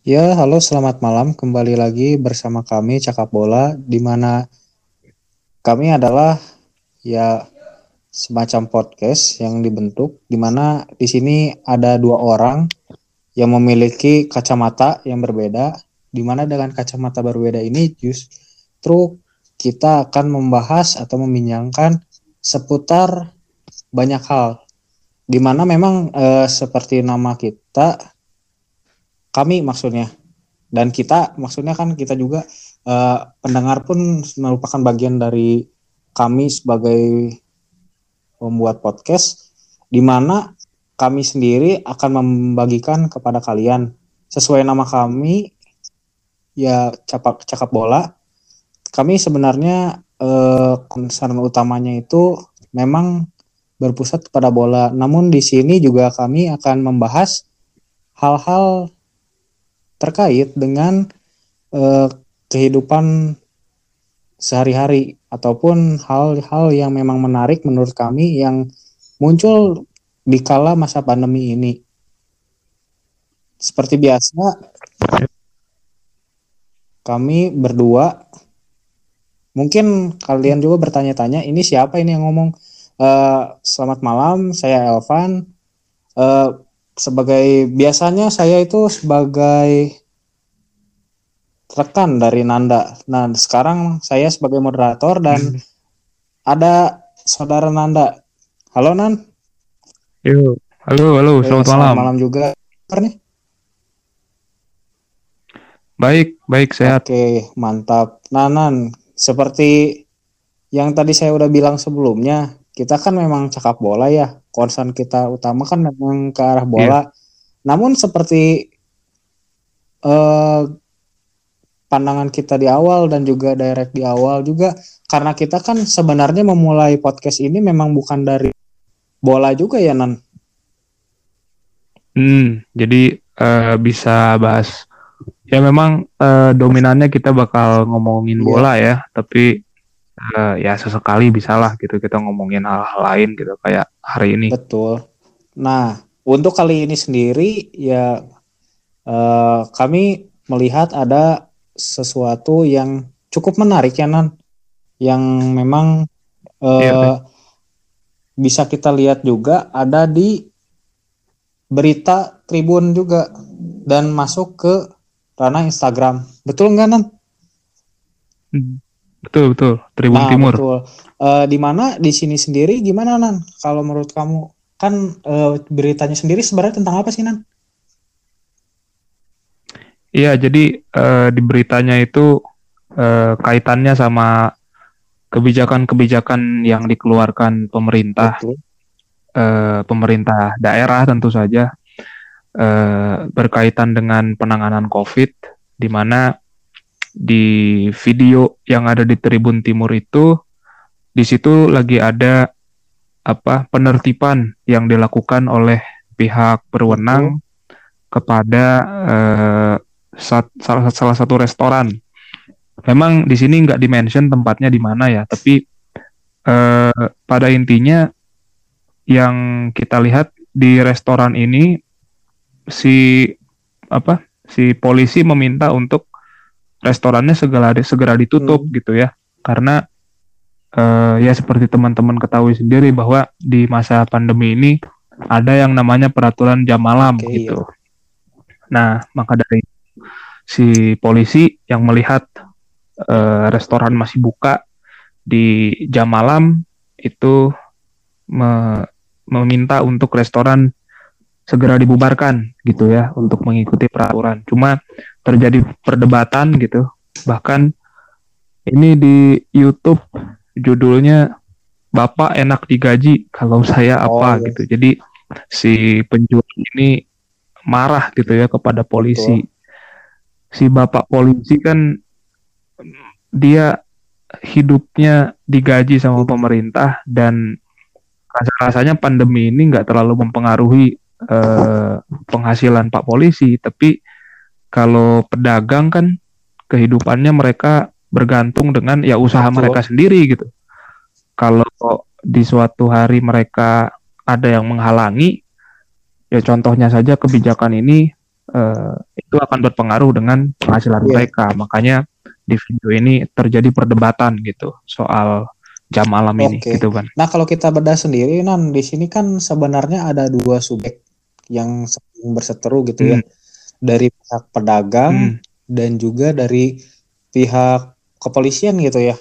Ya, halo selamat malam. Kembali lagi bersama kami Cakap Bola di mana kami adalah ya semacam podcast yang dibentuk di mana di sini ada dua orang yang memiliki kacamata yang berbeda di mana dengan kacamata berbeda ini justru kita akan membahas atau membincangkan seputar banyak hal di mana memang eh, seperti nama kita kami maksudnya. Dan kita maksudnya kan kita juga uh, pendengar pun merupakan bagian dari kami sebagai membuat podcast di mana kami sendiri akan membagikan kepada kalian. Sesuai nama kami ya cakap cakap bola kami sebenarnya uh, concern utamanya itu memang berpusat pada bola. Namun di sini juga kami akan membahas hal-hal terkait dengan uh, kehidupan sehari-hari ataupun hal-hal yang memang menarik menurut kami yang muncul di kala masa pandemi ini. Seperti biasa, kami berdua, mungkin kalian juga bertanya-tanya, ini siapa ini yang ngomong? Uh, selamat malam, saya Elvan. Uh, sebagai biasanya saya itu sebagai rekan dari Nanda. Nah, sekarang saya sebagai moderator dan hmm. ada saudara Nanda. Halo Nan. Yo, halo, halo, selamat, selamat malam. malam juga. Nih. Baik, baik sehat. Oke, mantap. Nah, Nan, seperti yang tadi saya udah bilang sebelumnya, kita kan memang cakap bola ya. Concern kita utama kan memang ke arah bola. Yeah. Namun seperti uh, pandangan kita di awal dan juga direct di awal juga karena kita kan sebenarnya memulai podcast ini memang bukan dari bola juga ya Nan. Hmm, jadi uh, bisa bahas ya memang uh, dominannya kita bakal ngomongin yeah. bola ya, tapi uh, ya sesekali bisalah gitu kita ngomongin hal-hal lain gitu kayak hari ini. Betul. Nah, untuk kali ini sendiri ya uh, kami melihat ada sesuatu yang cukup menarik ya Nan, yang memang uh, iya, bisa kita lihat juga ada di berita Tribun juga dan masuk ke ranah Instagram. Betul nggak Nan? Hmm. Betul betul Tribun nah, Timur. Betul. Uh, di mana di sini sendiri gimana Nan? Kalau menurut kamu kan uh, beritanya sendiri sebenarnya tentang apa sih Nan? Iya jadi uh, di beritanya itu uh, kaitannya sama kebijakan-kebijakan yang dikeluarkan pemerintah, uh, pemerintah daerah tentu saja uh, berkaitan dengan penanganan COVID, di mana di video yang ada di Tribun Timur itu di situ lagi ada apa penertiban yang dilakukan oleh pihak berwenang kepada sat, salah, salah satu restoran. Memang di sini nggak dimention tempatnya di mana ya, tapi uh, pada intinya yang kita lihat di restoran ini si apa si polisi meminta untuk restorannya segera segera ditutup hmm. gitu ya karena uh, ya seperti teman-teman ketahui sendiri bahwa di masa pandemi ini ada yang namanya peraturan jam malam okay, gitu. Iya. Nah maka dari si polisi yang melihat uh, restoran masih buka di jam malam itu me meminta untuk restoran segera dibubarkan gitu ya untuk mengikuti peraturan. Cuma terjadi perdebatan gitu. Bahkan ini di YouTube judulnya Bapak enak digaji kalau saya apa oh, iya. gitu. Jadi si penjual ini marah gitu ya kepada polisi. Betul. Si Bapak polisi kan dia hidupnya digaji sama pemerintah dan rasa-rasanya pandemi ini nggak terlalu mempengaruhi eh, penghasilan Pak Polisi, tapi kalau pedagang kan kehidupannya mereka bergantung dengan ya usaha Betul. mereka sendiri gitu. Kalau di suatu hari mereka ada yang menghalangi, ya contohnya saja kebijakan ini uh, itu akan berpengaruh dengan penghasilan yeah. mereka. Makanya di video ini terjadi perdebatan gitu soal jam malam okay. ini gitu kan. Nah, kalau kita bedah sendiri nan di sini kan sebenarnya ada dua subjek yang berseteru gitu ya. hmm. ya. Dari pihak pedagang hmm. dan juga dari pihak kepolisian gitu ya.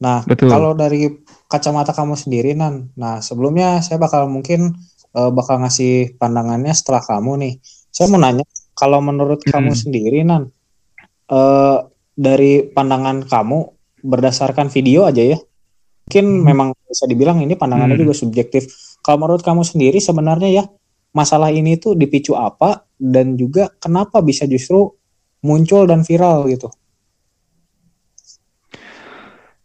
Nah, Betul. kalau dari kacamata kamu sendiri nan, nah sebelumnya saya bakal mungkin uh, bakal ngasih pandangannya setelah kamu nih. Saya mau nanya, kalau menurut hmm. kamu sendiri nan, uh, dari pandangan kamu berdasarkan video aja ya, mungkin hmm. memang bisa dibilang ini pandangannya hmm. juga subjektif. Kalau menurut kamu sendiri sebenarnya ya masalah ini tuh dipicu apa dan juga kenapa bisa justru muncul dan viral gitu?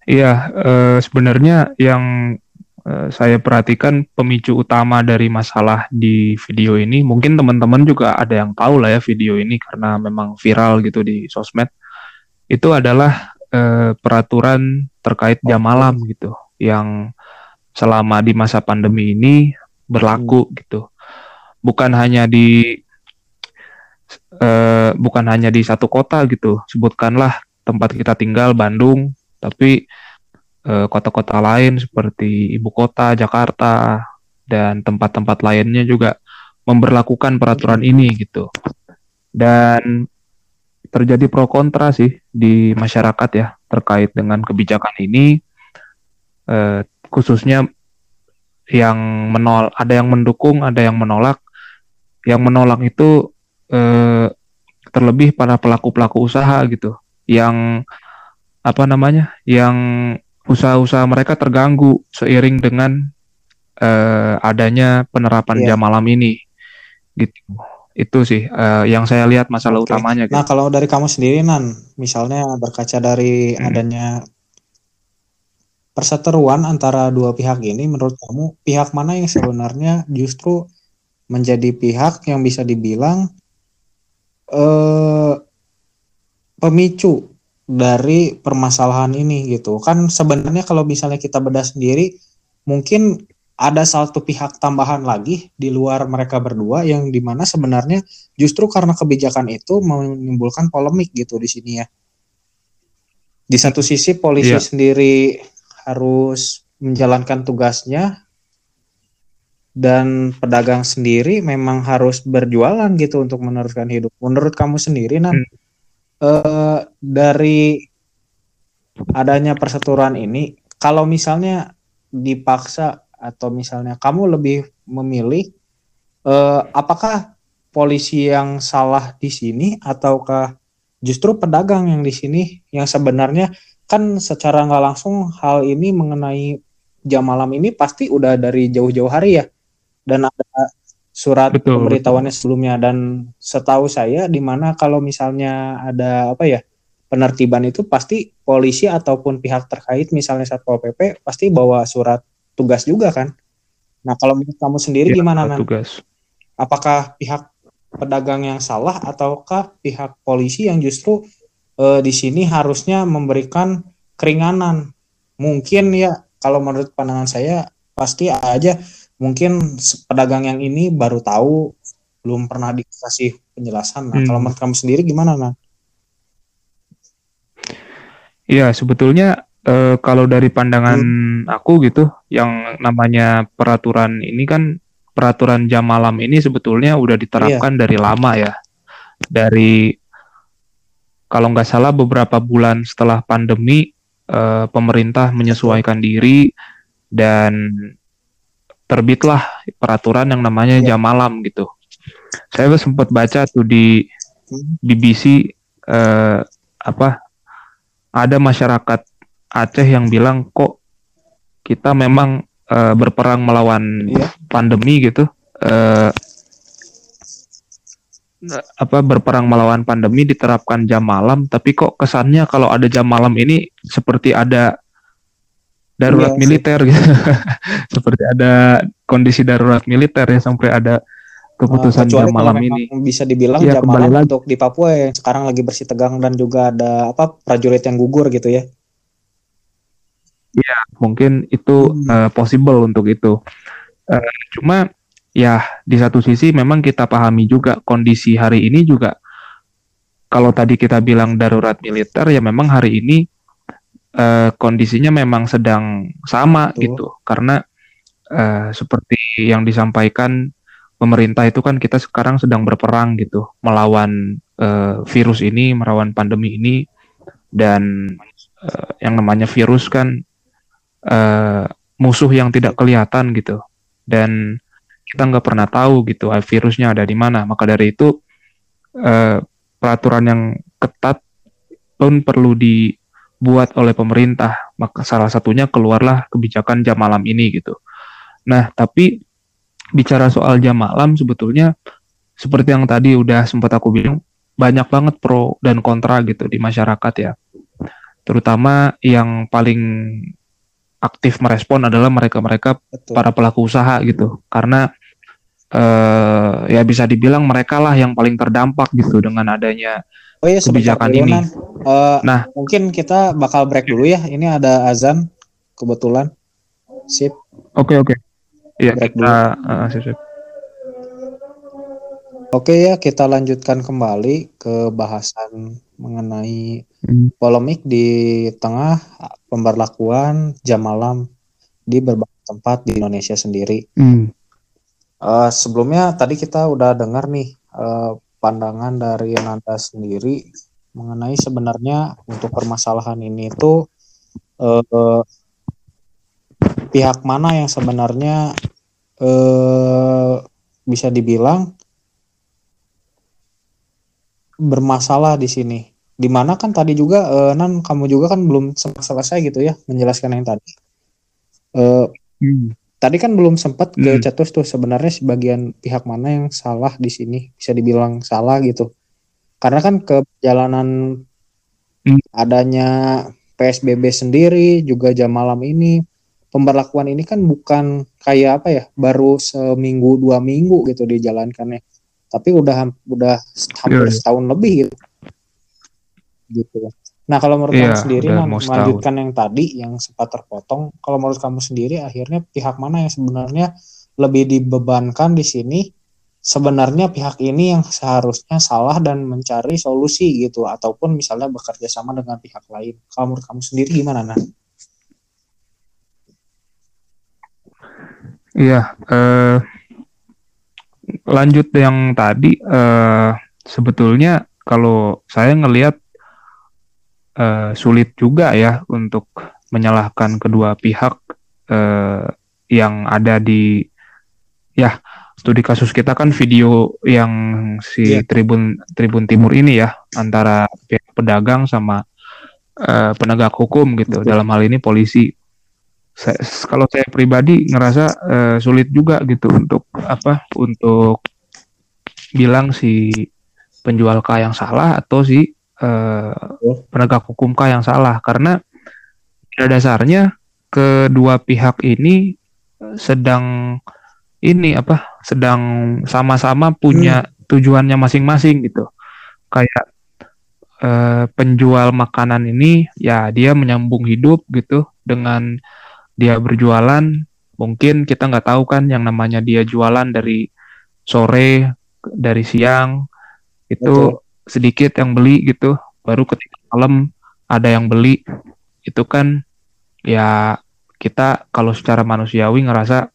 Iya, uh, sebenarnya yang uh, saya perhatikan pemicu utama dari masalah di video ini, mungkin teman-teman juga ada yang tahu lah ya video ini karena memang viral gitu di sosmed. Itu adalah uh, peraturan terkait jam malam gitu, yang selama di masa pandemi ini berlaku hmm. gitu. Bukan hanya di uh, bukan hanya di satu kota gitu, sebutkanlah tempat kita tinggal Bandung tapi eh, kota-kota lain seperti ibu kota Jakarta dan tempat-tempat lainnya juga memberlakukan peraturan ini gitu. Dan terjadi pro kontra sih di masyarakat ya terkait dengan kebijakan ini. Eh, khususnya yang menol ada yang mendukung ada yang menolak. Yang menolak itu eh, terlebih para pelaku pelaku usaha gitu yang apa namanya yang usaha-usaha mereka terganggu seiring dengan uh, adanya penerapan yeah. jam malam ini gitu itu sih uh, yang saya lihat masalah okay. utamanya. Gitu. Nah kalau dari kamu sendiri nan, misalnya berkaca dari hmm. adanya perseteruan antara dua pihak ini, menurut kamu pihak mana yang sebenarnya justru menjadi pihak yang bisa dibilang uh, pemicu dari permasalahan ini gitu kan sebenarnya kalau misalnya kita bedah sendiri mungkin ada satu pihak tambahan lagi di luar mereka berdua yang di mana sebenarnya justru karena kebijakan itu menimbulkan polemik gitu di sini ya di satu sisi polisi yeah. sendiri harus menjalankan tugasnya dan pedagang sendiri memang harus berjualan gitu untuk meneruskan hidup. Menurut kamu sendiri nan hmm. uh, dari adanya perseturuan ini, kalau misalnya dipaksa atau misalnya kamu lebih memilih, uh, apakah polisi yang salah di sini ataukah justru pedagang yang di sini yang sebenarnya kan secara nggak langsung hal ini mengenai jam malam ini pasti udah dari jauh-jauh hari ya dan ada surat betul, pemberitahuannya sebelumnya dan setahu saya di mana kalau misalnya ada apa ya penertiban itu pasti polisi ataupun pihak terkait misalnya satpol pp pasti bawa surat tugas juga kan. Nah kalau menurut kamu sendiri ya, gimana nan? Tugas. Apakah pihak pedagang yang salah ataukah pihak polisi yang justru e, di sini harusnya memberikan keringanan? Mungkin ya kalau menurut pandangan saya pasti aja mungkin pedagang yang ini baru tahu belum pernah dikasih penjelasan. Nah, hmm. kalau menurut kamu sendiri gimana, Nah? Iya, sebetulnya e, kalau dari pandangan hmm. aku gitu, yang namanya peraturan ini kan peraturan jam malam ini sebetulnya udah diterapkan iya. dari lama ya. Dari kalau nggak salah beberapa bulan setelah pandemi, e, pemerintah menyesuaikan diri dan terbitlah peraturan yang namanya yeah. jam malam gitu. Saya sempat baca tuh di BBC eh, apa ada masyarakat Aceh yang bilang kok kita memang eh, berperang melawan yeah. pandemi gitu. Eh, apa berperang melawan pandemi diterapkan jam malam tapi kok kesannya kalau ada jam malam ini seperti ada darurat iya, militer gitu. Seperti ada kondisi darurat militer ya sampai ada keputusan uh, jam malam ini. Bisa dibilang ya, jam malam lagi. untuk di Papua yang sekarang lagi bersih tegang dan juga ada apa prajurit yang gugur gitu ya. Iya, mungkin itu hmm. uh, possible untuk itu. Uh, cuma ya di satu sisi memang kita pahami juga kondisi hari ini juga kalau tadi kita bilang darurat militer ya memang hari ini uh, kondisinya memang sedang sama Betul. gitu. Karena uh, seperti yang disampaikan pemerintah itu kan kita sekarang sedang berperang gitu melawan uh, virus ini melawan pandemi ini. Dan uh, yang namanya virus kan uh, musuh yang tidak kelihatan gitu. Dan kita nggak pernah tahu gitu virusnya ada di mana. Maka dari itu uh, peraturan yang ketat pun perlu dibuat oleh pemerintah. Maka salah satunya keluarlah kebijakan jam malam ini gitu. Nah tapi bicara soal jam malam sebetulnya seperti yang tadi udah sempat aku bilang banyak banget pro dan kontra gitu di masyarakat ya. Terutama yang paling aktif merespon adalah mereka-mereka para pelaku usaha gitu. Karena uh, ya bisa dibilang mereka lah yang paling terdampak gitu dengan adanya oh iya, kebijakan ini. Uh, nah, mungkin kita bakal break dulu ya. Ini ada azan kebetulan. Sip. Oke okay, oke. Okay. Iya kita dulu. Uh, sip sip. Oke ya, kita lanjutkan kembali ke bahasan mengenai hmm. polemik di tengah pemberlakuan jam malam di berbagai tempat di Indonesia sendiri. Hmm. Uh, sebelumnya tadi kita udah dengar nih uh, pandangan dari Nanda sendiri mengenai sebenarnya untuk permasalahan ini itu uh, pihak mana yang sebenarnya uh, bisa dibilang bermasalah di sini. Di mana kan tadi juga uh, Nan kamu juga kan belum selesai gitu ya menjelaskan yang tadi. Uh, hmm. Tadi kan belum sempat ke hmm. Cetus tuh sebenarnya sebagian pihak mana yang salah di sini bisa dibilang salah gitu. Karena kan kejalanan hmm. adanya PSBB sendiri juga jam malam ini pemberlakuan ini kan bukan kayak apa ya baru seminggu dua minggu gitu dijalankannya tapi udah udah hampir yeah, iya. setahun lebih gitu gitu nah kalau menurut yeah, kamu sendiri nah, melanjutkan yang tadi yang sempat terpotong kalau menurut kamu sendiri akhirnya pihak mana yang sebenarnya lebih dibebankan di sini? Sebenarnya pihak ini yang seharusnya salah dan mencari solusi gitu ataupun misalnya bekerja sama dengan pihak lain. Kalau menurut kamu sendiri gimana nah Iya, eh, lanjut yang tadi uh, sebetulnya kalau saya ngelihat uh, sulit juga ya untuk menyalahkan kedua pihak uh, yang ada di ya studi kasus kita kan video yang si yeah. Tribun Tribun Timur ini ya antara pihak pedagang sama uh, penegak hukum gitu Betul. dalam hal ini polisi saya, kalau saya pribadi ngerasa uh, sulit juga gitu untuk apa untuk bilang si penjual K yang salah atau si uh, penegak hukum K yang salah? Karena pada dasarnya kedua pihak ini sedang ini apa sedang sama-sama punya hmm. tujuannya masing-masing gitu. Kayak uh, penjual makanan ini ya dia menyambung hidup gitu dengan dia berjualan. Mungkin kita nggak tahu kan yang namanya dia jualan dari sore dari siang. Itu Betul. Sedikit yang beli gitu baru ketika malam ada yang beli itu kan ya kita kalau secara manusiawi ngerasa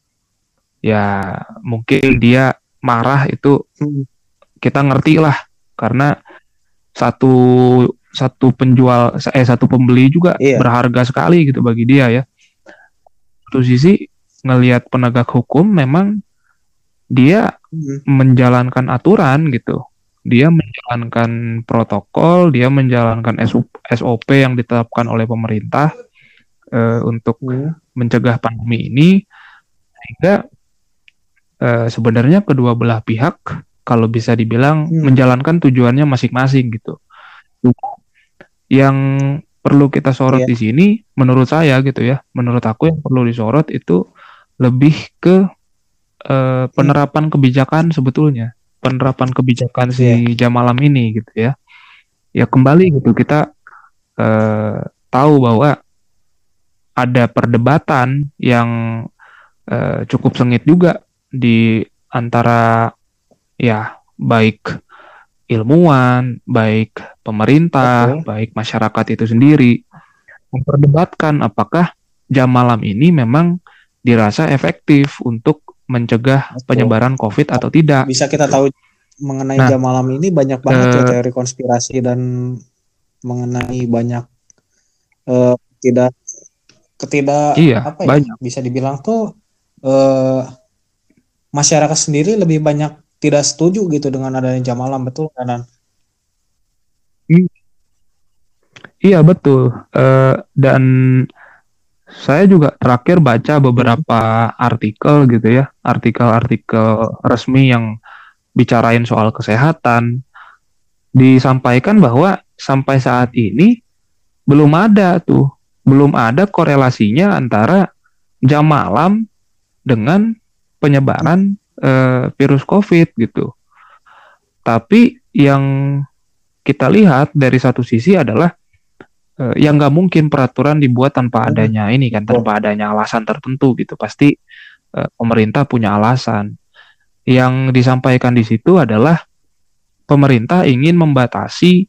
ya mungkin dia marah itu hmm. kita ngerti lah karena satu satu penjual eh satu pembeli juga iya. berharga sekali gitu bagi dia ya satu sisi ngelihat penegak hukum memang dia hmm. menjalankan aturan gitu. Dia menjalankan protokol, dia menjalankan SOP yang ditetapkan oleh pemerintah uh, untuk hmm. mencegah pandemi ini sehingga uh, sebenarnya kedua belah pihak kalau bisa dibilang hmm. menjalankan tujuannya masing-masing gitu. Yang perlu kita sorot yeah. di sini menurut saya gitu ya menurut aku yang perlu disorot itu lebih ke uh, penerapan kebijakan sebetulnya penerapan kebijakan si yeah. jam malam ini gitu ya ya kembali gitu kita uh, tahu bahwa ada perdebatan yang uh, cukup sengit juga di antara ya baik ilmuwan, baik pemerintah, Betul. baik masyarakat itu sendiri memperdebatkan apakah jam malam ini memang dirasa efektif untuk mencegah Betul. penyebaran COVID atau tidak. Bisa kita tahu mengenai nah, jam malam ini banyak banget uh, ya teori konspirasi dan mengenai banyak uh, tidak ketidak iya, apa ya banyak. bisa dibilang tuh uh, masyarakat sendiri lebih banyak tidak setuju gitu dengan adanya jam malam betul kanan iya betul uh, dan saya juga terakhir baca beberapa artikel gitu ya artikel-artikel resmi yang bicarain soal kesehatan disampaikan bahwa sampai saat ini belum ada tuh belum ada korelasinya antara jam malam dengan penyebaran uh, virus COVID gitu. Tapi yang kita lihat dari satu sisi adalah uh, yang nggak mungkin peraturan dibuat tanpa hmm. adanya ini kan, tanpa adanya alasan tertentu gitu. Pasti uh, pemerintah punya alasan. Yang disampaikan di situ adalah pemerintah ingin membatasi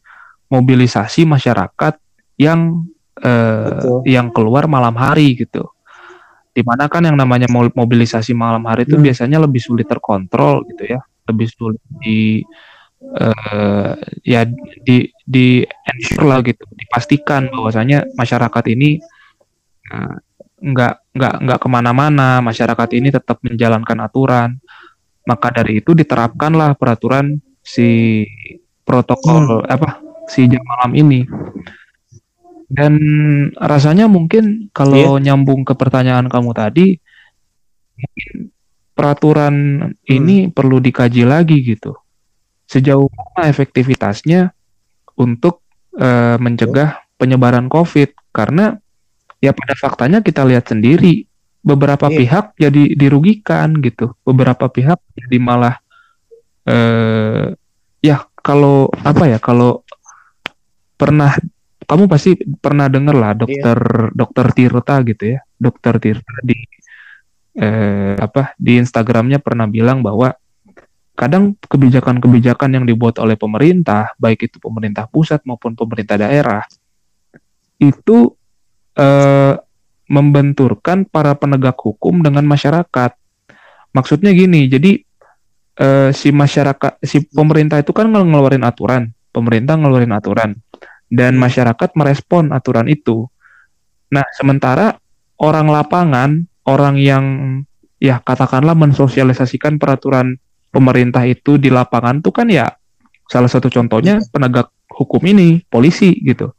mobilisasi masyarakat yang uh, yang keluar malam hari gitu. Di mana kan yang namanya mobilisasi malam hari itu hmm. biasanya lebih sulit terkontrol gitu ya, lebih sulit di uh, ya di di ensure lah gitu, dipastikan bahwasanya masyarakat ini uh, nggak nggak nggak ke mana-mana, masyarakat ini tetap menjalankan aturan. Maka dari itu diterapkanlah peraturan si protokol hmm. apa si jam malam ini dan rasanya mungkin kalau yeah. nyambung ke pertanyaan kamu tadi, mungkin peraturan hmm. ini perlu dikaji lagi gitu. Sejauh mana efektivitasnya untuk uh, mencegah penyebaran COVID? Karena ya pada faktanya kita lihat sendiri beberapa yeah. pihak jadi dirugikan gitu, beberapa pihak jadi malah uh, ya kalau apa ya kalau pernah kamu pasti pernah dengar lah dokter yeah. dokter Tirta gitu ya dokter Tirta di eh, apa di Instagramnya pernah bilang bahwa kadang kebijakan-kebijakan yang dibuat oleh pemerintah baik itu pemerintah pusat maupun pemerintah daerah itu eh, membenturkan para penegak hukum dengan masyarakat maksudnya gini jadi eh, si masyarakat si pemerintah itu kan ngeluarin aturan pemerintah ngeluarin aturan dan masyarakat merespon aturan itu. Nah, sementara orang lapangan, orang yang ya katakanlah mensosialisasikan peraturan pemerintah itu di lapangan itu kan ya salah satu contohnya penegak hukum ini, polisi gitu.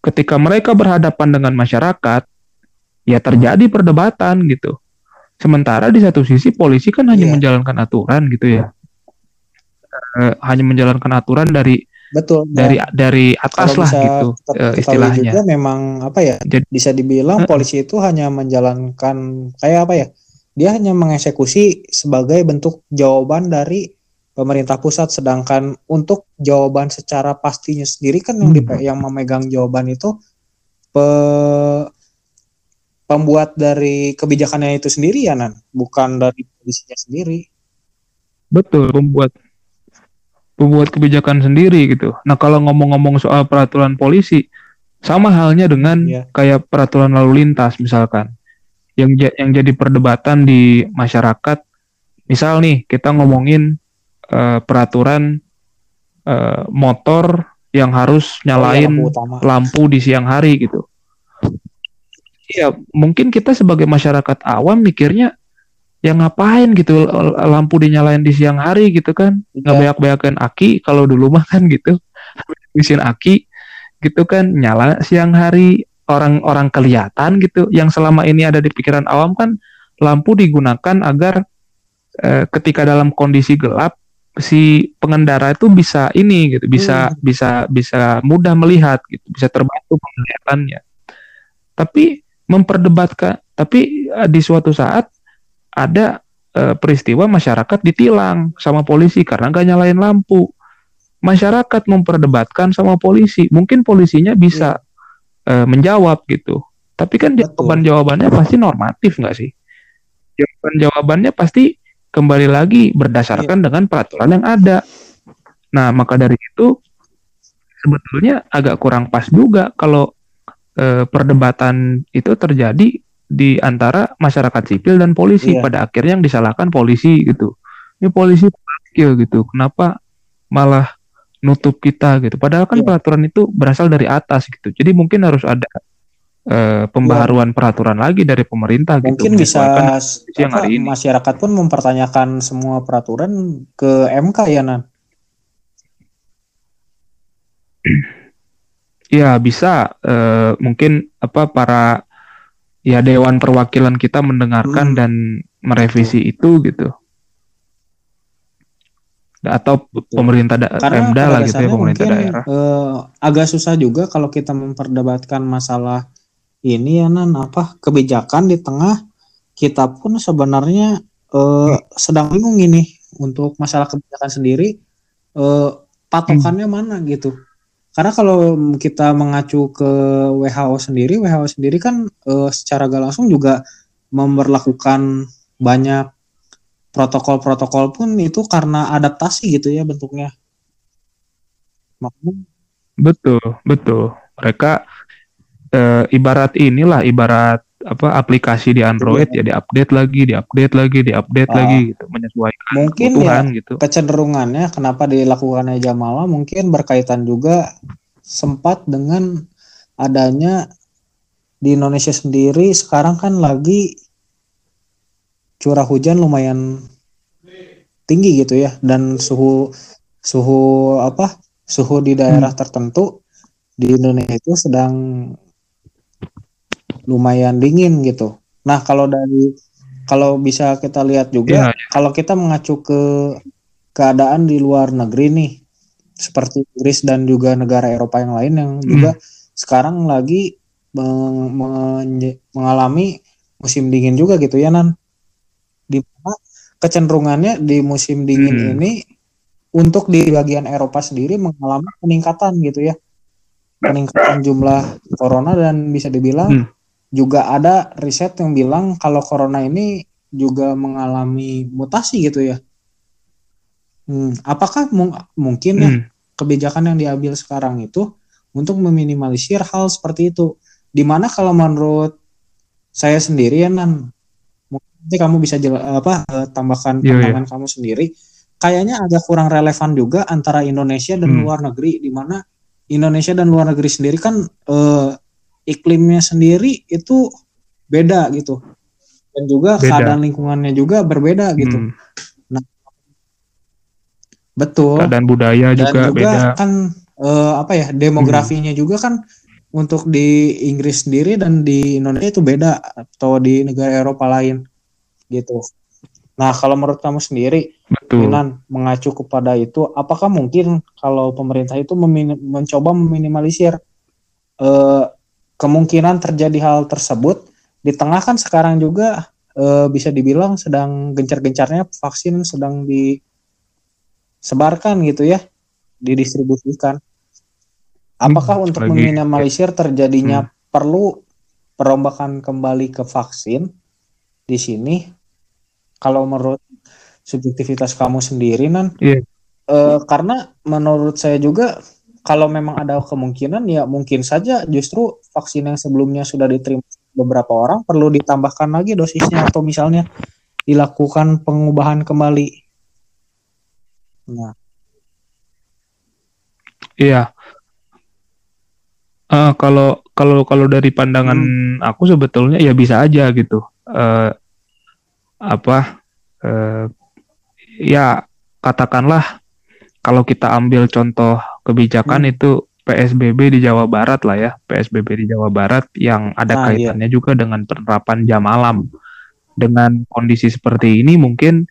Ketika mereka berhadapan dengan masyarakat, ya terjadi perdebatan gitu. Sementara di satu sisi polisi kan hanya yeah. menjalankan aturan gitu ya. E, hanya menjalankan aturan dari Betul. Dari ya. dari atas lah gitu uh, istilahnya. Juga memang apa ya? Jadi, bisa dibilang uh, polisi itu hanya menjalankan kayak apa ya? Dia hanya mengeksekusi sebagai bentuk jawaban dari pemerintah pusat sedangkan untuk jawaban secara pastinya sendiri kan yang hmm. yang memegang jawaban itu pe, pembuat dari kebijakannya itu sendiri ya Nan, bukan dari polisinya sendiri. Betul, pembuat pembuat kebijakan sendiri gitu. Nah kalau ngomong-ngomong soal peraturan polisi, sama halnya dengan yeah. kayak peraturan lalu lintas misalkan, yang yang jadi perdebatan di masyarakat. Misal nih kita ngomongin uh, peraturan uh, motor yang harus nyalain oh, iya, lampu, lampu di siang hari gitu. Ya mungkin kita sebagai masyarakat awam mikirnya yang ngapain gitu lampu dinyalain di siang hari gitu kan ya. nggak banyak banyakin aki kalau dulu mah kan gitu mesin aki gitu kan nyala siang hari orang-orang kelihatan gitu yang selama ini ada di pikiran awam kan lampu digunakan agar eh, ketika dalam kondisi gelap si pengendara itu bisa ini gitu bisa hmm. bisa bisa mudah melihat gitu bisa terbantu penglihatannya tapi memperdebatkan tapi eh, di suatu saat ada e, peristiwa masyarakat ditilang sama polisi karena nggak nyalain lampu. Masyarakat memperdebatkan sama polisi, mungkin polisinya bisa ya. E, menjawab gitu. Tapi kan jawaban jawabannya pasti normatif nggak sih? Jawaban jawabannya pasti kembali lagi berdasarkan iya. dengan peraturan yang ada. Nah, maka dari itu sebetulnya agak kurang pas juga kalau eh, perdebatan itu terjadi di antara masyarakat sipil dan polisi iya. pada akhirnya yang disalahkan polisi gitu. Ini polisi gitu. Kenapa malah nutup kita gitu. Padahal kan iya. peraturan itu berasal dari atas gitu. Jadi mungkin harus ada uh, pembaharuan ya. peraturan lagi dari pemerintah mungkin gitu. Mungkin bisa yang hari ini. masyarakat pun mempertanyakan semua peraturan ke MK ya Nan. Ya bisa uh, mungkin apa para ya dewan perwakilan kita mendengarkan hmm. dan merevisi itu gitu atau Betul. pemerintah da Pemda lah gitu ya pemerintah mungkin, daerah. Uh, agak susah juga kalau kita memperdebatkan masalah ini ya nan apa kebijakan di tengah kita pun sebenarnya hmm. sedang bingung ini untuk masalah kebijakan sendiri uh, patokannya hmm. mana gitu karena kalau kita mengacu ke WHO sendiri, WHO sendiri kan e, secara gak langsung juga memperlakukan banyak protokol-protokol pun itu karena adaptasi gitu ya bentuknya. Makanya betul, betul. Mereka e, ibarat inilah ibarat apa aplikasi di Android iya. ya diupdate lagi, diupdate lagi, diupdate ah, lagi gitu, menyesuaikan mungkin ya, gitu. Kecenderungannya kenapa dilakukannya jam malam mungkin berkaitan juga sempat dengan adanya di Indonesia sendiri sekarang kan lagi curah hujan lumayan tinggi gitu ya dan suhu suhu apa suhu di daerah hmm. tertentu di Indonesia itu sedang lumayan dingin gitu. Nah, kalau dari kalau bisa kita lihat juga, ya, ya. kalau kita mengacu ke keadaan di luar negeri nih, seperti Inggris dan juga negara Eropa yang lain yang hmm. juga sekarang lagi meng meng mengalami musim dingin juga gitu ya Nan. Di mana kecenderungannya di musim dingin hmm. ini untuk di bagian Eropa sendiri mengalami peningkatan gitu ya. Peningkatan jumlah corona dan bisa dibilang hmm juga ada riset yang bilang kalau corona ini juga mengalami mutasi gitu ya. Hmm, apakah mung mungkin ya hmm. kebijakan yang diambil sekarang itu untuk meminimalisir hal seperti itu? Di mana kalau menurut saya sendiri ya Nan, nanti kamu bisa apa eh, tambahkan yeah, iya. pandangan yeah. kamu sendiri. Kayaknya agak kurang relevan juga antara Indonesia dan hmm. luar negeri, di mana Indonesia dan luar negeri sendiri kan eh, iklimnya sendiri itu beda gitu dan juga beda. keadaan lingkungannya juga berbeda gitu hmm. nah betul keadaan budaya dan juga, juga beda kan uh, apa ya demografinya hmm. juga kan untuk di Inggris sendiri dan di Indonesia itu beda atau di negara Eropa lain gitu nah kalau menurut kamu sendiri Betul. mengacu kepada itu apakah mungkin kalau pemerintah itu mencoba meminimalisir uh, kemungkinan terjadi hal tersebut di tengah kan sekarang juga e, bisa dibilang sedang gencar-gencarnya vaksin sedang disebarkan gitu ya, didistribusikan. Apakah hmm, untuk lagi, meminimalisir terjadinya hmm. perlu perombakan kembali ke vaksin di sini? Kalau menurut subjektivitas kamu sendiri, nan, yeah. e, karena menurut saya juga kalau memang ada kemungkinan ya mungkin saja justru vaksin yang sebelumnya sudah diterima beberapa orang perlu ditambahkan lagi dosisnya atau misalnya dilakukan pengubahan kembali. Nah. Iya. Uh, kalau kalau kalau dari pandangan hmm. aku sebetulnya ya bisa aja gitu. Uh, apa? Uh, ya katakanlah kalau kita ambil contoh kebijakan hmm. itu PSBB di Jawa Barat lah ya, PSBB di Jawa Barat yang ada nah, kaitannya iya. juga dengan penerapan jam malam. Dengan kondisi seperti ini mungkin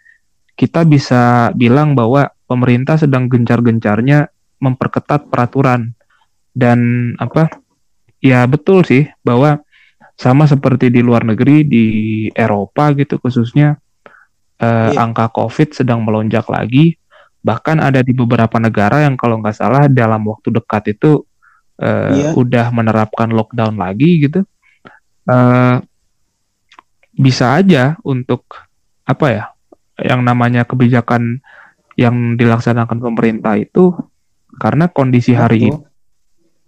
kita bisa bilang bahwa pemerintah sedang gencar-gencarnya memperketat peraturan dan apa? Ya betul sih bahwa sama seperti di luar negeri di Eropa gitu khususnya eh, iya. angka COVID sedang melonjak lagi bahkan ada di beberapa negara yang kalau nggak salah dalam waktu dekat itu uh, iya. udah menerapkan lockdown lagi gitu uh, bisa aja untuk apa ya yang namanya kebijakan yang dilaksanakan pemerintah itu karena kondisi hari ini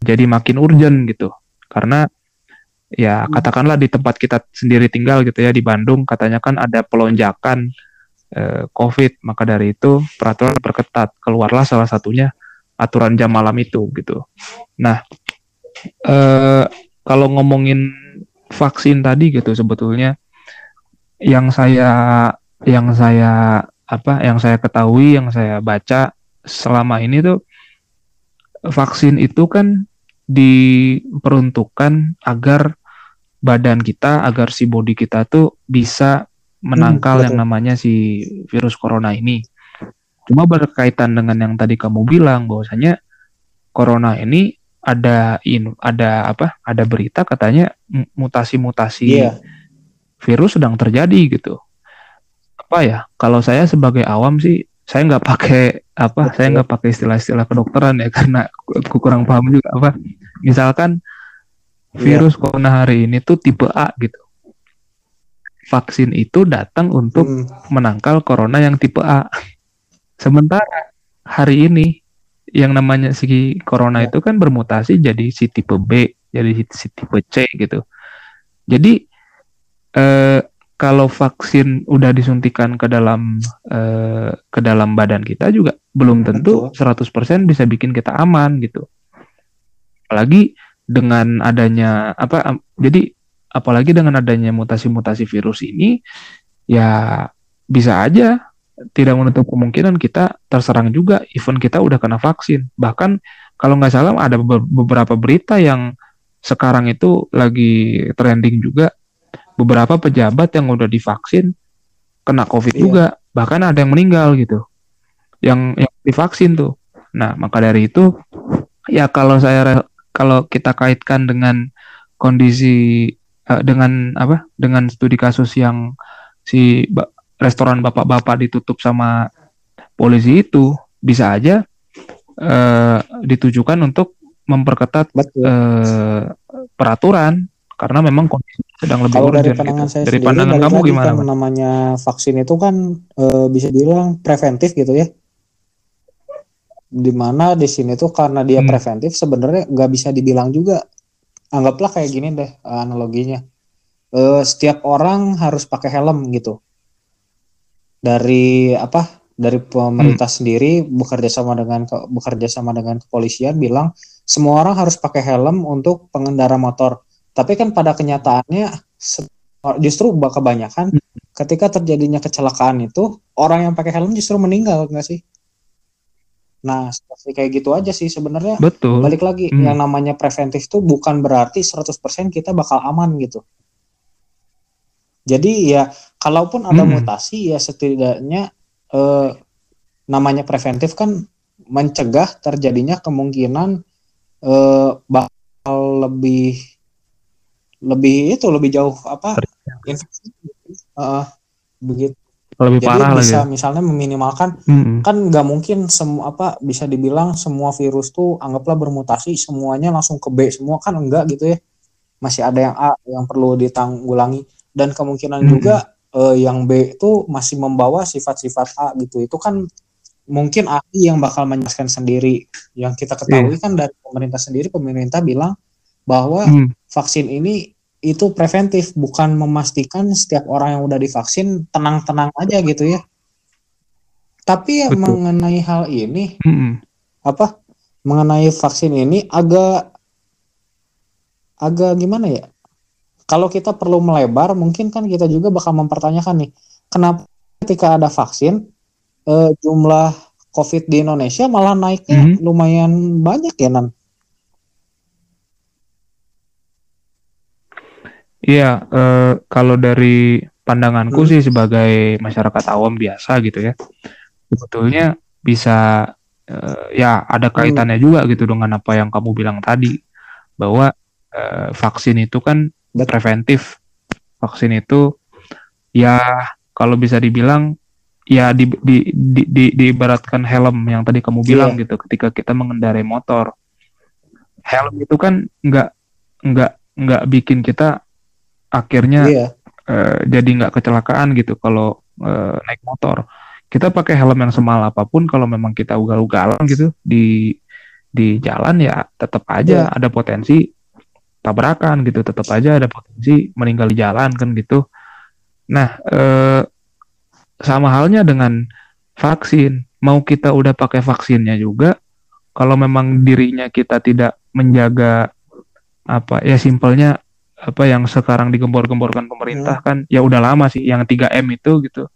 jadi makin urgent gitu. Karena ya hmm. katakanlah di tempat kita sendiri tinggal gitu ya di Bandung katanya kan ada pelonjakan eh, COVID, maka dari itu peraturan perketat keluarlah salah satunya aturan jam malam itu gitu. Nah, eh, kalau ngomongin vaksin tadi gitu sebetulnya yang saya yang saya apa yang saya ketahui yang saya baca selama ini tuh vaksin itu kan diperuntukkan agar badan kita agar si body kita tuh bisa menangkal hmm, yang namanya si virus corona ini. Cuma berkaitan dengan yang tadi kamu bilang bahwasanya corona ini ada in ada apa? Ada berita katanya mutasi-mutasi yeah. virus sedang terjadi gitu. Apa ya? Kalau saya sebagai awam sih saya nggak pakai apa? Saya nggak pakai istilah-istilah kedokteran ya karena aku kurang paham juga apa. Misalkan. Virus yeah. corona hari ini tuh tipe A gitu vaksin itu datang untuk hmm. menangkal corona yang tipe A. Sementara hari ini yang namanya si corona ya. itu kan bermutasi jadi si tipe B, jadi si tipe C gitu. Jadi eh, kalau vaksin udah disuntikan ke dalam eh, ke dalam badan kita juga belum tentu Betul. 100% bisa bikin kita aman gitu. Apalagi dengan adanya apa jadi apalagi dengan adanya mutasi-mutasi virus ini ya bisa aja tidak menutup kemungkinan kita terserang juga even kita udah kena vaksin. Bahkan kalau nggak salah ada beberapa berita yang sekarang itu lagi trending juga beberapa pejabat yang udah divaksin kena covid iya. juga bahkan ada yang meninggal gitu yang yang divaksin tuh nah maka dari itu ya kalau saya kalau kita kaitkan dengan kondisi uh, dengan apa dengan studi kasus yang si restoran bapak-bapak ditutup sama polisi itu bisa aja uh, ditujukan untuk memperketat uh, peraturan karena memang kondisi sedang lebih Kalau dari pandangan gitu. saya dari sendiri, pandangan kamu gimana? Kan namanya vaksin itu kan e, bisa dibilang preventif gitu ya. Di mana di sini tuh karena dia hmm. preventif sebenarnya nggak bisa dibilang juga. Anggaplah kayak gini deh analoginya. E, setiap orang harus pakai helm gitu dari apa dari pemerintah hmm. sendiri bekerja sama dengan bekerja sama dengan kepolisian bilang semua orang harus pakai helm untuk pengendara motor. Tapi kan pada kenyataannya justru kebanyakan hmm. ketika terjadinya kecelakaan itu orang yang pakai helm justru meninggal enggak sih? Nah, seperti kayak gitu aja sih sebenarnya. Betul. Balik lagi hmm. yang namanya preventif tuh bukan berarti 100% kita bakal aman gitu. Jadi ya kalaupun ada hmm. mutasi ya setidaknya eh, namanya preventif kan mencegah terjadinya kemungkinan eh, bakal lebih lebih itu lebih jauh apa infeksi uh, begitu lebih Jadi parah bisa lagi. misalnya meminimalkan hmm. kan nggak mungkin semua apa bisa dibilang semua virus tuh anggaplah bermutasi semuanya langsung ke B semua kan enggak gitu ya masih ada yang A yang perlu ditanggulangi dan kemungkinan hmm. juga uh, yang B itu masih membawa sifat-sifat A gitu itu kan mungkin ahli yang bakal menjelaskan sendiri yang kita ketahui yeah. kan dari pemerintah sendiri pemerintah bilang bahwa hmm. vaksin ini itu preventif bukan memastikan setiap orang yang udah divaksin tenang-tenang aja gitu ya tapi ya Betul. mengenai hal ini hmm. apa mengenai vaksin ini agak agak gimana ya kalau kita perlu melebar, mungkin kan kita juga bakal mempertanyakan nih, kenapa ketika ada vaksin, eh, jumlah COVID di Indonesia malah naiknya mm -hmm. lumayan banyak ya, Nan? Iya, eh, kalau dari pandanganku hmm. sih sebagai masyarakat awam biasa gitu ya, sebetulnya bisa eh, ya ada hmm. kaitannya hmm. juga gitu dengan apa yang kamu bilang tadi bahwa eh, vaksin itu kan preventif vaksin itu ya kalau bisa dibilang ya di, di, di, di, diibaratkan helm yang tadi kamu bilang yeah. gitu ketika kita mengendarai motor helm itu kan nggak nggak nggak bikin kita akhirnya yeah. uh, jadi nggak kecelakaan gitu kalau uh, naik motor kita pakai helm yang semal apa pun kalau memang kita ugal-ugalan gitu di di jalan ya tetap aja yeah. ada potensi tabrakan gitu tetap aja ada potensi meninggal di jalan kan gitu nah eh, sama halnya dengan vaksin mau kita udah pakai vaksinnya juga kalau memang dirinya kita tidak menjaga apa ya simpelnya apa yang sekarang digembor-gemborkan pemerintah hmm. kan ya udah lama sih yang 3M itu gitu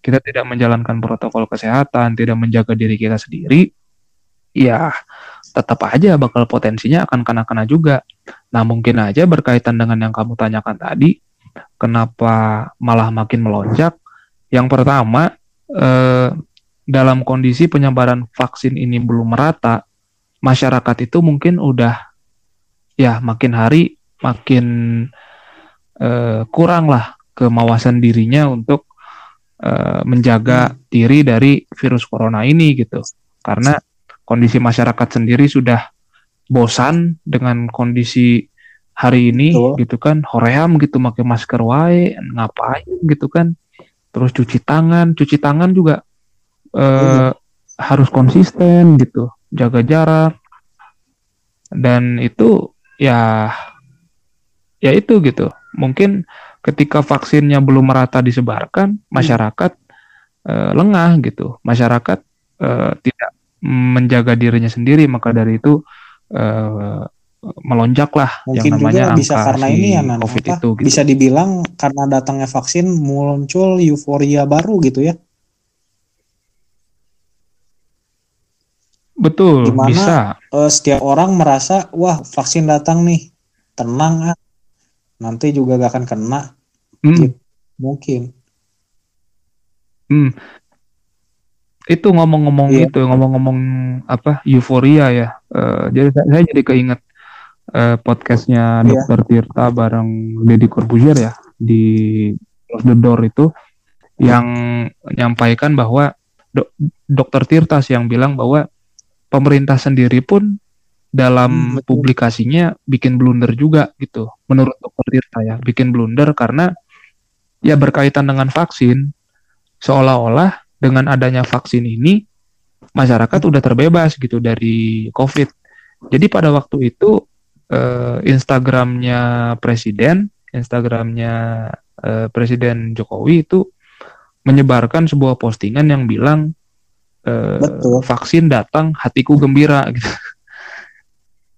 kita tidak menjalankan protokol kesehatan, tidak menjaga diri kita sendiri, ya tetap aja bakal potensinya akan kena-kena juga. Nah mungkin aja berkaitan dengan yang kamu tanyakan tadi, kenapa malah makin melonjak? Yang pertama, eh, dalam kondisi penyebaran vaksin ini belum merata, masyarakat itu mungkin udah ya makin hari makin eh, kurang lah kemawasan dirinya untuk uh, menjaga hmm. diri dari virus corona ini gitu. Karena kondisi masyarakat sendiri sudah bosan dengan kondisi hari ini oh. gitu kan hoream gitu pakai masker wae ngapain gitu kan terus cuci tangan cuci tangan juga uh, oh. harus konsisten gitu jaga jarak dan itu ya ya itu gitu mungkin ketika vaksinnya belum merata disebarkan, hmm. masyarakat uh, lengah gitu. Masyarakat uh, tidak menjaga dirinya sendiri, maka dari itu uh, melonjaklah Mungkin yang namanya juga bisa karena si ini ya Nan, COVID apa, itu. Gitu. Bisa dibilang karena datangnya vaksin muncul euforia baru gitu ya. Betul, Di mana, bisa. Uh, setiap orang merasa, wah vaksin datang nih, tenang ah, nanti juga gak akan kena hmm. gitu. mungkin hmm. itu ngomong-ngomong yeah. itu ngomong-ngomong apa euforia ya uh, jadi saya jadi keinget uh, podcastnya yeah. Dokter Tirta bareng Deddy Corbuzier ya di Close the Door itu yang menyampaikan bahwa do, Dokter Tirta yang bilang bahwa pemerintah sendiri pun dalam hmm, publikasinya bikin blunder juga gitu. Menurut dokter Tirta ya bikin blunder karena ya berkaitan dengan vaksin seolah-olah dengan adanya vaksin ini masyarakat udah terbebas gitu dari COVID. Jadi pada waktu itu eh, Instagramnya presiden Instagramnya eh, Presiden Jokowi itu menyebarkan sebuah postingan yang bilang eh, Betul. vaksin datang hatiku gembira gitu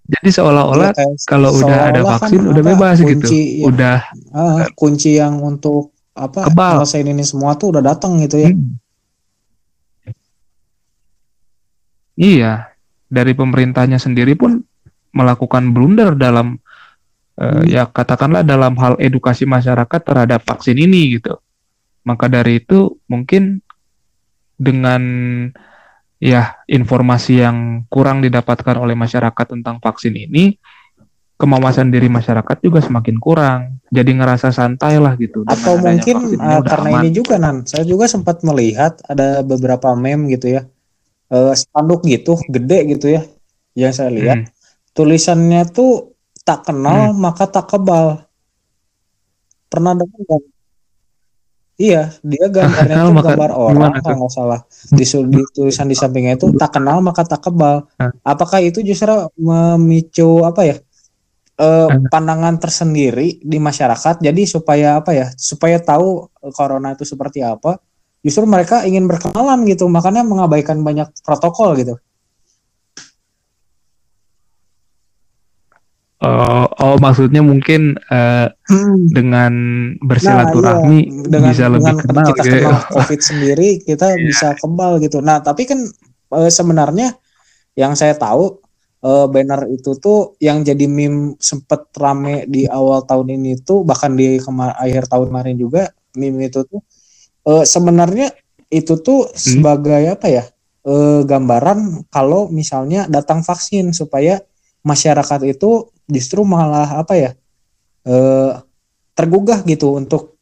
jadi seolah-olah ya, kalau seolah udah ada kan vaksin kan udah bebas kunci, gitu. Ya, udah uh, kunci yang untuk apa kebal. ini semua tuh udah datang gitu ya. Hmm. Iya, dari pemerintahnya sendiri pun melakukan blunder dalam uh, ya katakanlah dalam hal edukasi masyarakat terhadap vaksin ini gitu. Maka dari itu mungkin dengan ya informasi yang kurang didapatkan oleh masyarakat tentang vaksin ini, kemawasan diri masyarakat juga semakin kurang. Jadi ngerasa santai lah gitu. Atau mungkin uh, karena aman. ini juga nan, saya juga sempat melihat ada beberapa meme gitu ya, uh, spanduk gitu, gede gitu ya, yang saya lihat. Hmm. Tulisannya tuh tak kenal hmm. maka tak kebal. Pernah dengar Iya, dia gambarnya itu gambar orang kalau nggak salah. Di, di tulisan di sampingnya itu tak kenal maka tak kebal. Apakah itu justru memicu apa ya? Eh, pandangan tersendiri di masyarakat. Jadi supaya apa ya? Supaya tahu corona itu seperti apa. Justru mereka ingin berkenalan gitu, makanya mengabaikan banyak protokol gitu. Oh, oh maksudnya mungkin uh, hmm. dengan bersilaturahmi nah, iya. dengan, bisa dengan lebih kenal kita gitu. Ya. kenal COVID sendiri kita yeah. bisa kebal gitu. Nah tapi kan uh, sebenarnya yang saya tahu uh, banner itu tuh yang jadi meme sempet rame di awal tahun ini tuh bahkan di akhir tahun kemarin juga meme itu tuh uh, sebenarnya itu tuh hmm. sebagai apa ya uh, gambaran kalau misalnya datang vaksin supaya masyarakat itu justru malah apa ya eh, tergugah gitu untuk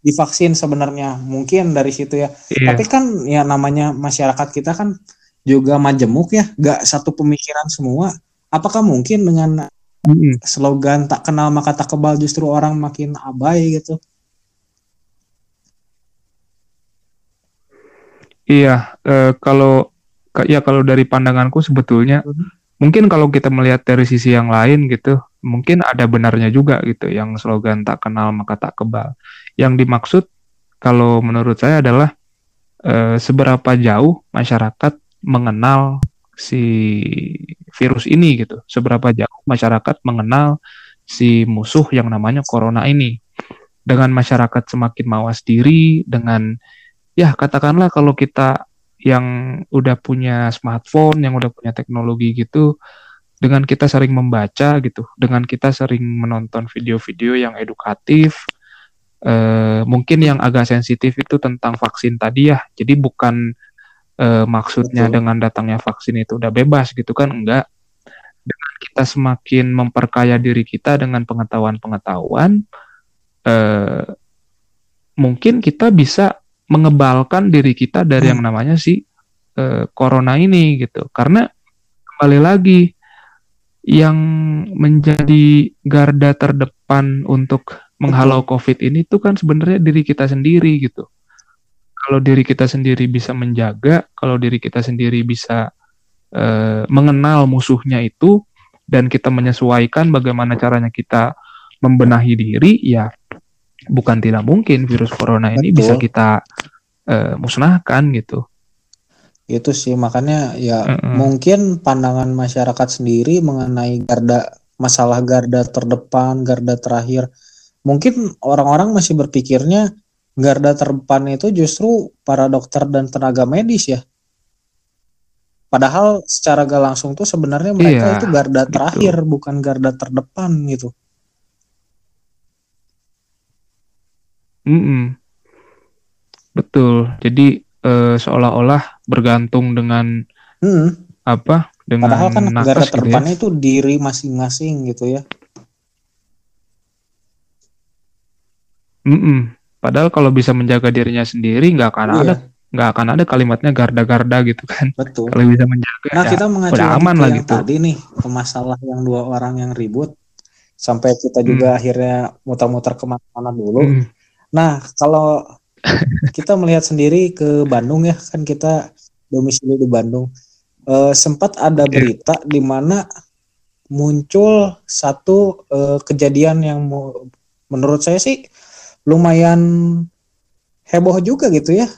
divaksin sebenarnya mungkin dari situ ya iya. tapi kan ya namanya masyarakat kita kan juga majemuk ya gak satu pemikiran semua apakah mungkin dengan mm. slogan tak kenal maka tak kebal justru orang makin abai gitu Iya, uh, kalau ya kalau dari pandanganku sebetulnya hmm. Mungkin kalau kita melihat dari sisi yang lain gitu, mungkin ada benarnya juga gitu yang slogan tak kenal maka tak kebal. Yang dimaksud kalau menurut saya adalah uh, seberapa jauh masyarakat mengenal si virus ini gitu. Seberapa jauh masyarakat mengenal si musuh yang namanya corona ini. Dengan masyarakat semakin mawas diri, dengan ya katakanlah kalau kita yang udah punya smartphone, yang udah punya teknologi gitu, dengan kita sering membaca gitu, dengan kita sering menonton video-video yang edukatif, eh, mungkin yang agak sensitif itu tentang vaksin tadi ya. Jadi bukan eh, maksudnya Betul. dengan datangnya vaksin itu udah bebas gitu kan enggak dengan kita semakin memperkaya diri kita dengan pengetahuan-pengetahuan eh, mungkin kita bisa mengebalkan diri kita dari hmm. yang namanya si eh, corona ini gitu. Karena kembali lagi yang menjadi garda terdepan untuk menghalau COVID ini itu kan sebenarnya diri kita sendiri gitu. Kalau diri kita sendiri bisa menjaga, kalau diri kita sendiri bisa uh, mengenal musuhnya itu dan kita menyesuaikan bagaimana caranya kita membenahi diri, ya bukan tidak mungkin virus corona ini Betul. bisa kita uh, musnahkan gitu. Itu sih makanya ya mm -mm. mungkin pandangan masyarakat sendiri mengenai garda masalah garda terdepan, garda terakhir. Mungkin orang-orang masih berpikirnya garda terdepan itu justru para dokter dan tenaga medis ya. Padahal secara gak langsung tuh sebenarnya mereka iya, itu garda terakhir gitu. bukan garda terdepan gitu. Mm -mm. Betul. Jadi uh, seolah-olah bergantung dengan hmm. apa? Dengan Padahal kan gitu terdepannya ya. itu diri masing-masing gitu ya. Mm -mm. Padahal kalau bisa menjaga dirinya sendiri nggak akan iya. ada nggak akan ada kalimatnya garda-garda gitu kan. Betul. Kalau bisa menjaga nah, ya kita udah aman lah gitu. Tadi nih ke masalah yang dua orang yang ribut sampai kita juga hmm. akhirnya muter-muter ke mana-mana dulu. Hmm. Nah kalau kita melihat sendiri ke Bandung ya kan kita domisili di Bandung. E, sempat ada iya. berita yeah. di mana muncul satu e, kejadian yang menurut saya sih lumayan heboh juga gitu ya.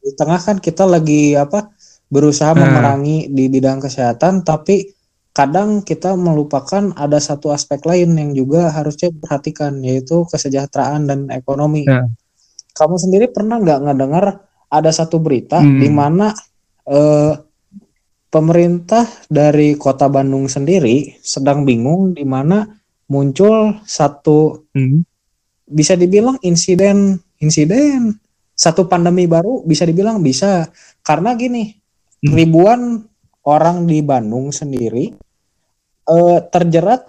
Di tengah kan kita lagi apa berusaha hmm. memerangi di bidang kesehatan tapi kadang kita melupakan ada satu aspek lain yang juga harusnya diperhatikan yaitu kesejahteraan dan ekonomi. Hmm. Kamu sendiri pernah nggak ngedengar ada satu berita hmm. di mana eh, pemerintah dari kota Bandung sendiri sedang bingung di mana muncul satu hmm bisa dibilang insiden insiden satu pandemi baru bisa dibilang bisa karena gini hmm. ribuan orang di Bandung sendiri eh, terjerat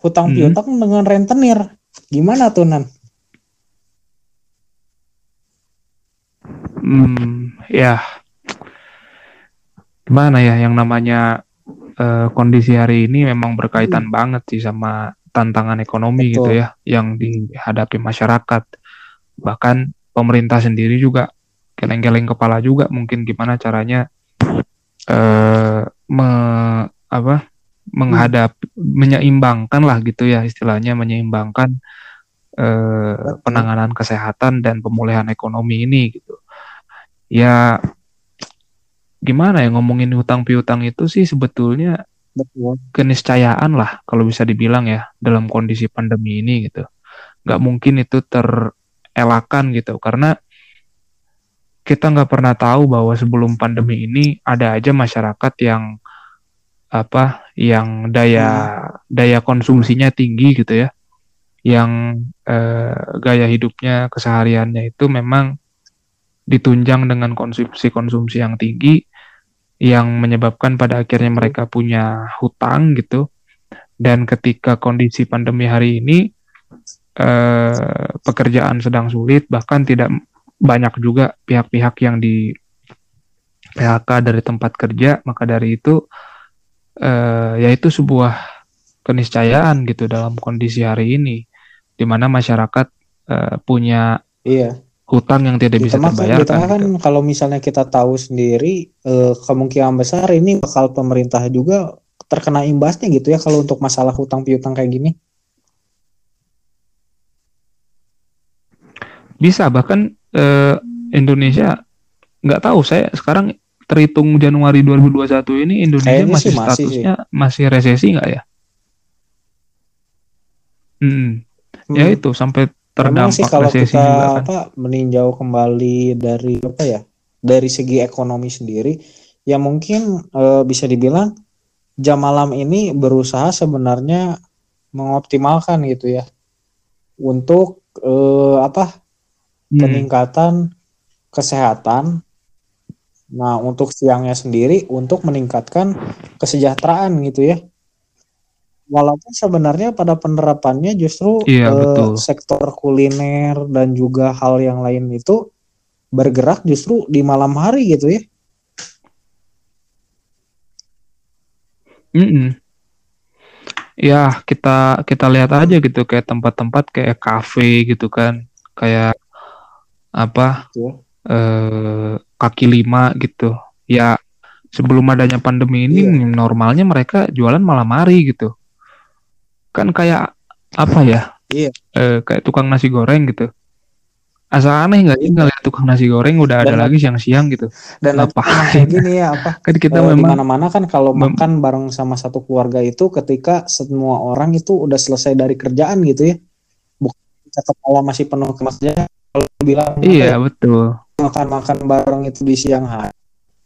hutang hmm. piutang dengan rentenir gimana tuh nan? Hmm, ya gimana ya yang namanya uh, kondisi hari ini memang berkaitan hmm. banget sih sama tantangan ekonomi gitu Betul. gitu ya yang dihadapi masyarakat. Bahkan pemerintah sendiri juga geleng-geleng kepala juga mungkin gimana caranya eh me, apa menghadap menyeimbangkan lah gitu ya istilahnya menyeimbangkan eh, penanganan kesehatan dan pemulihan ekonomi ini gitu. Ya gimana ya ngomongin hutang piutang itu sih sebetulnya Betul. keniscayaan lah kalau bisa dibilang ya dalam kondisi pandemi ini gitu. Nggak mungkin itu terelakkan gitu karena kita nggak pernah tahu bahwa sebelum pandemi ini ada aja masyarakat yang apa yang daya hmm. daya konsumsinya tinggi gitu ya yang eh, gaya hidupnya kesehariannya itu memang ditunjang dengan konsumsi-konsumsi yang tinggi yang menyebabkan pada akhirnya mereka punya hutang gitu. Dan ketika kondisi pandemi hari ini eh, pekerjaan sedang sulit, bahkan tidak banyak juga pihak-pihak yang di PHK dari tempat kerja, maka dari itu eh, yaitu sebuah keniscayaan gitu dalam kondisi hari ini, di mana masyarakat eh, punya iya. hutang yang tidak bisa tengah, terbayarkan. Di tengah kan gitu. kalau misalnya kita tahu sendiri eh, kemungkinan besar ini bakal pemerintah juga terkena imbasnya gitu ya kalau untuk masalah hutang piutang kayak gini. Bisa bahkan eh, Indonesia nggak tahu saya sekarang terhitung Januari 2021 ini Indonesia Kayaknya masih statusnya sih. masih resesi nggak ya? Hmm. Ya hmm. Ya itu sampai terdampak sih kalau resesi kita juga kan. apa meninjau kembali dari apa ya? Dari segi ekonomi sendiri ya mungkin e, bisa dibilang jam malam ini berusaha sebenarnya mengoptimalkan gitu ya untuk e, apa hmm. peningkatan kesehatan Nah, untuk siangnya sendiri untuk meningkatkan kesejahteraan gitu ya. Walaupun sebenarnya pada penerapannya justru iya, eh, sektor kuliner dan juga hal yang lain itu bergerak justru di malam hari gitu ya. Mm -mm. Ya kita kita lihat aja gitu kayak tempat-tempat kayak kafe gitu kan, kayak apa? Ya eh, kaki lima gitu. Ya sebelum adanya pandemi ini yeah. normalnya mereka jualan malam hari gitu. Kan kayak apa ya? Iya. Eh, kayak tukang nasi goreng gitu. Asa aneh nggak sih ngeliat tukang nasi goreng udah dan, ada lagi siang-siang gitu. Dan apa kayak gini ya apa? Kan kita uh, memang mana-mana kan kalau makan bareng sama satu keluarga itu ketika semua orang itu udah selesai dari kerjaan gitu ya. Bukan kepala masih penuh kerja kalau bilang Iya, ya, betul makan-makan bareng itu di siang hari.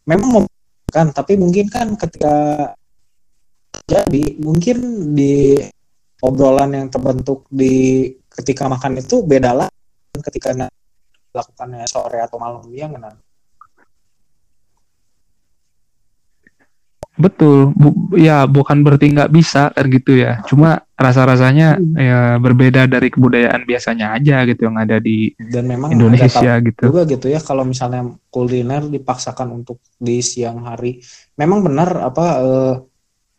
Memang kan tapi mungkin kan ketika jadi mungkin di obrolan yang terbentuk di ketika makan itu beda lah. Ketika lakukannya sore atau malam ya kan Betul, Bu, ya bukan berarti nggak bisa kan gitu ya. Cuma rasa-rasanya hmm. ya berbeda dari kebudayaan biasanya aja gitu yang ada di dan memang Indonesia gitu. Juga gitu ya kalau misalnya kuliner dipaksakan untuk di siang hari. Memang benar apa eh,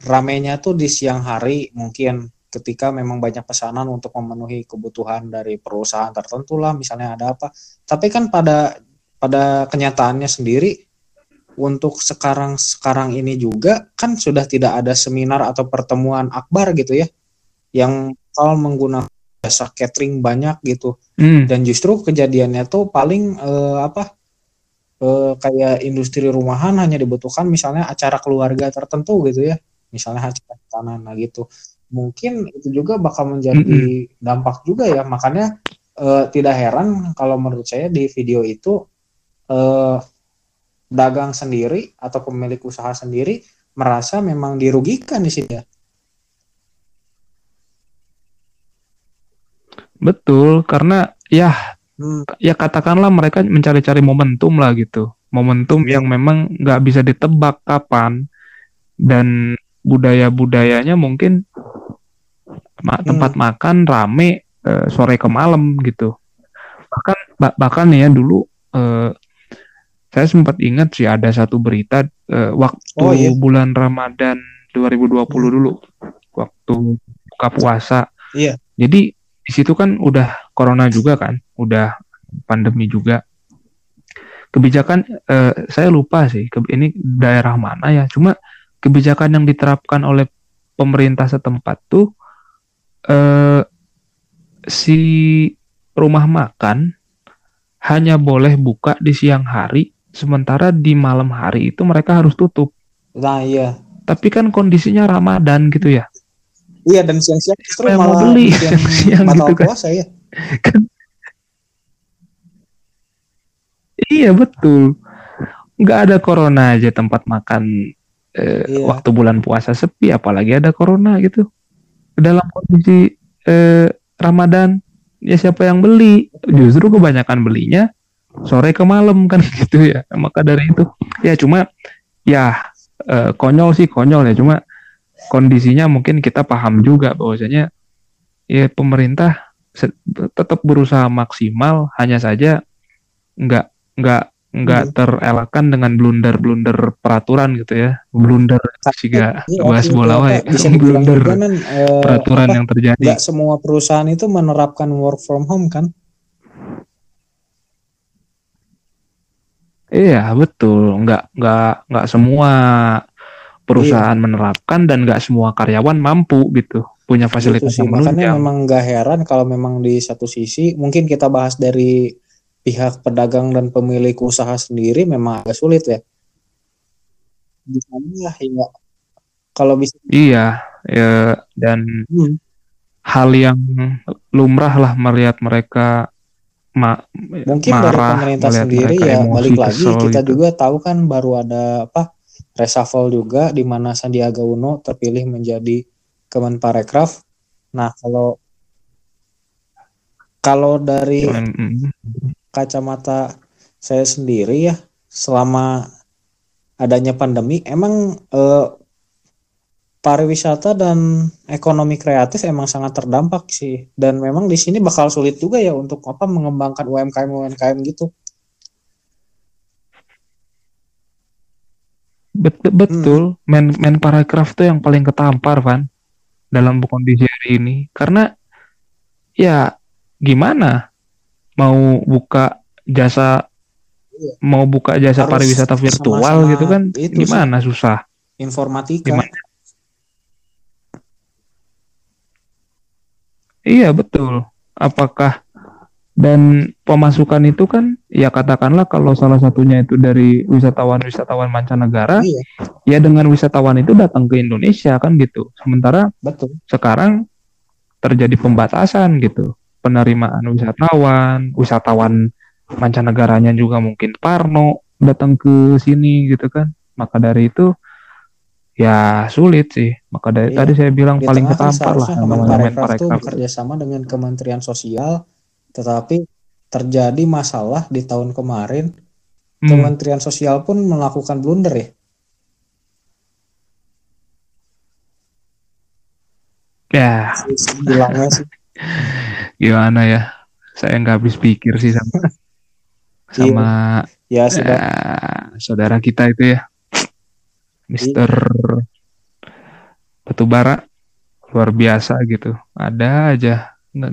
ramenya tuh di siang hari mungkin ketika memang banyak pesanan untuk memenuhi kebutuhan dari perusahaan tertentu lah misalnya ada apa. Tapi kan pada pada kenyataannya sendiri untuk sekarang sekarang ini juga kan sudah tidak ada seminar atau pertemuan akbar gitu ya yang kalau menggunakan jasa catering banyak gitu hmm. dan justru kejadiannya tuh paling eh, apa eh, kayak industri rumahan hanya dibutuhkan misalnya acara keluarga tertentu gitu ya misalnya acara tanah nah gitu mungkin itu juga bakal menjadi hmm. dampak juga ya makanya eh, tidak heran kalau menurut saya di video itu eh, dagang sendiri atau pemilik usaha sendiri merasa memang dirugikan di sini ya. Betul, karena ya hmm. ya katakanlah mereka mencari-cari momentum lah gitu. Momentum yang memang nggak bisa ditebak kapan dan budaya-budayanya mungkin tempat hmm. makan rame uh, sore ke malam gitu. Bahkan bahkan ya dulu uh, saya sempat ingat sih ada satu berita uh, waktu oh, iya. bulan Ramadan 2020 hmm. dulu waktu buka puasa. Iya. Jadi di situ kan udah corona juga kan, udah pandemi juga. Kebijakan uh, saya lupa sih, ke, ini daerah mana ya. Cuma kebijakan yang diterapkan oleh pemerintah setempat tuh uh, si rumah makan hanya boleh buka di siang hari Sementara di malam hari itu mereka harus tutup. Nah iya. Tapi kan kondisinya Ramadan gitu ya. Iya dan siang-siang justru malah mau beli siang gitu kan. Puasa, ya. kan. Iya betul. Nggak ada corona aja tempat makan eh, iya. waktu bulan puasa sepi, apalagi ada corona gitu. Dalam kondisi eh, Ramadan, ya siapa yang beli? Justru kebanyakan belinya sore ke malam kan gitu ya. Maka dari itu ya cuma ya eh, konyol sih konyol ya. Cuma kondisinya mungkin kita paham juga bahwasanya ya pemerintah tetap berusaha maksimal hanya saja nggak nggak nggak hmm. terelakkan dengan blunder-blunder peraturan gitu ya. Blunder juga bahas bola ya blunder kan, peraturan apa, yang terjadi. nggak semua perusahaan itu menerapkan work from home kan Iya betul, nggak nggak nggak semua perusahaan iya. menerapkan dan nggak semua karyawan mampu gitu punya gitu fasilitas gitu sih. Makanya memang nggak heran kalau memang di satu sisi mungkin kita bahas dari pihak pedagang dan pemilik usaha sendiri memang agak sulit ya. Di sana ya kalau bisa. Iya, ya dan hmm. hal yang lumrah lah melihat mereka ma mungkin marah, dari pemerintah sendiri ya balik lagi kita gitu. juga tahu kan baru ada apa reshuffle juga di mana Sandiaga Uno terpilih menjadi Kemenparekraf. Nah, kalau kalau dari kacamata saya sendiri ya, selama adanya pandemi, emang eh, pariwisata dan ekonomi kreatif emang sangat terdampak sih. Dan memang di sini bakal sulit juga ya untuk apa mengembangkan UMKM UMKM gitu. Betul, hmm. men men paragraf tuh yang paling ketampar, Van dalam kondisi hari ini karena ya gimana mau buka jasa iya. mau buka jasa Harus pariwisata virtual sama -sama gitu kan gimana sih. susah informatika gimana? Iya betul. Apakah dan pemasukan itu kan ya katakanlah kalau salah satunya itu dari wisatawan-wisatawan mancanegara iya. ya dengan wisatawan itu datang ke Indonesia kan gitu. Sementara betul. sekarang terjadi pembatasan gitu. Penerimaan wisatawan wisatawan mancanegaranya juga mungkin Parno datang ke sini gitu kan. Maka dari itu ya sulit sih maka dari iya. tadi saya bilang Di paling ketampar lah Kemenparekraf itu bekerja sama dengan Kementerian Sosial tetapi terjadi masalah di tahun kemarin, hmm. Kementerian Sosial pun melakukan blunder ya. Ya. Bilangnya sih. Gimana ya? Saya nggak habis pikir sih sama sama iya. ya, sudah. Eh, saudara kita itu ya, Mister iya. Batubara luar biasa gitu. Ada aja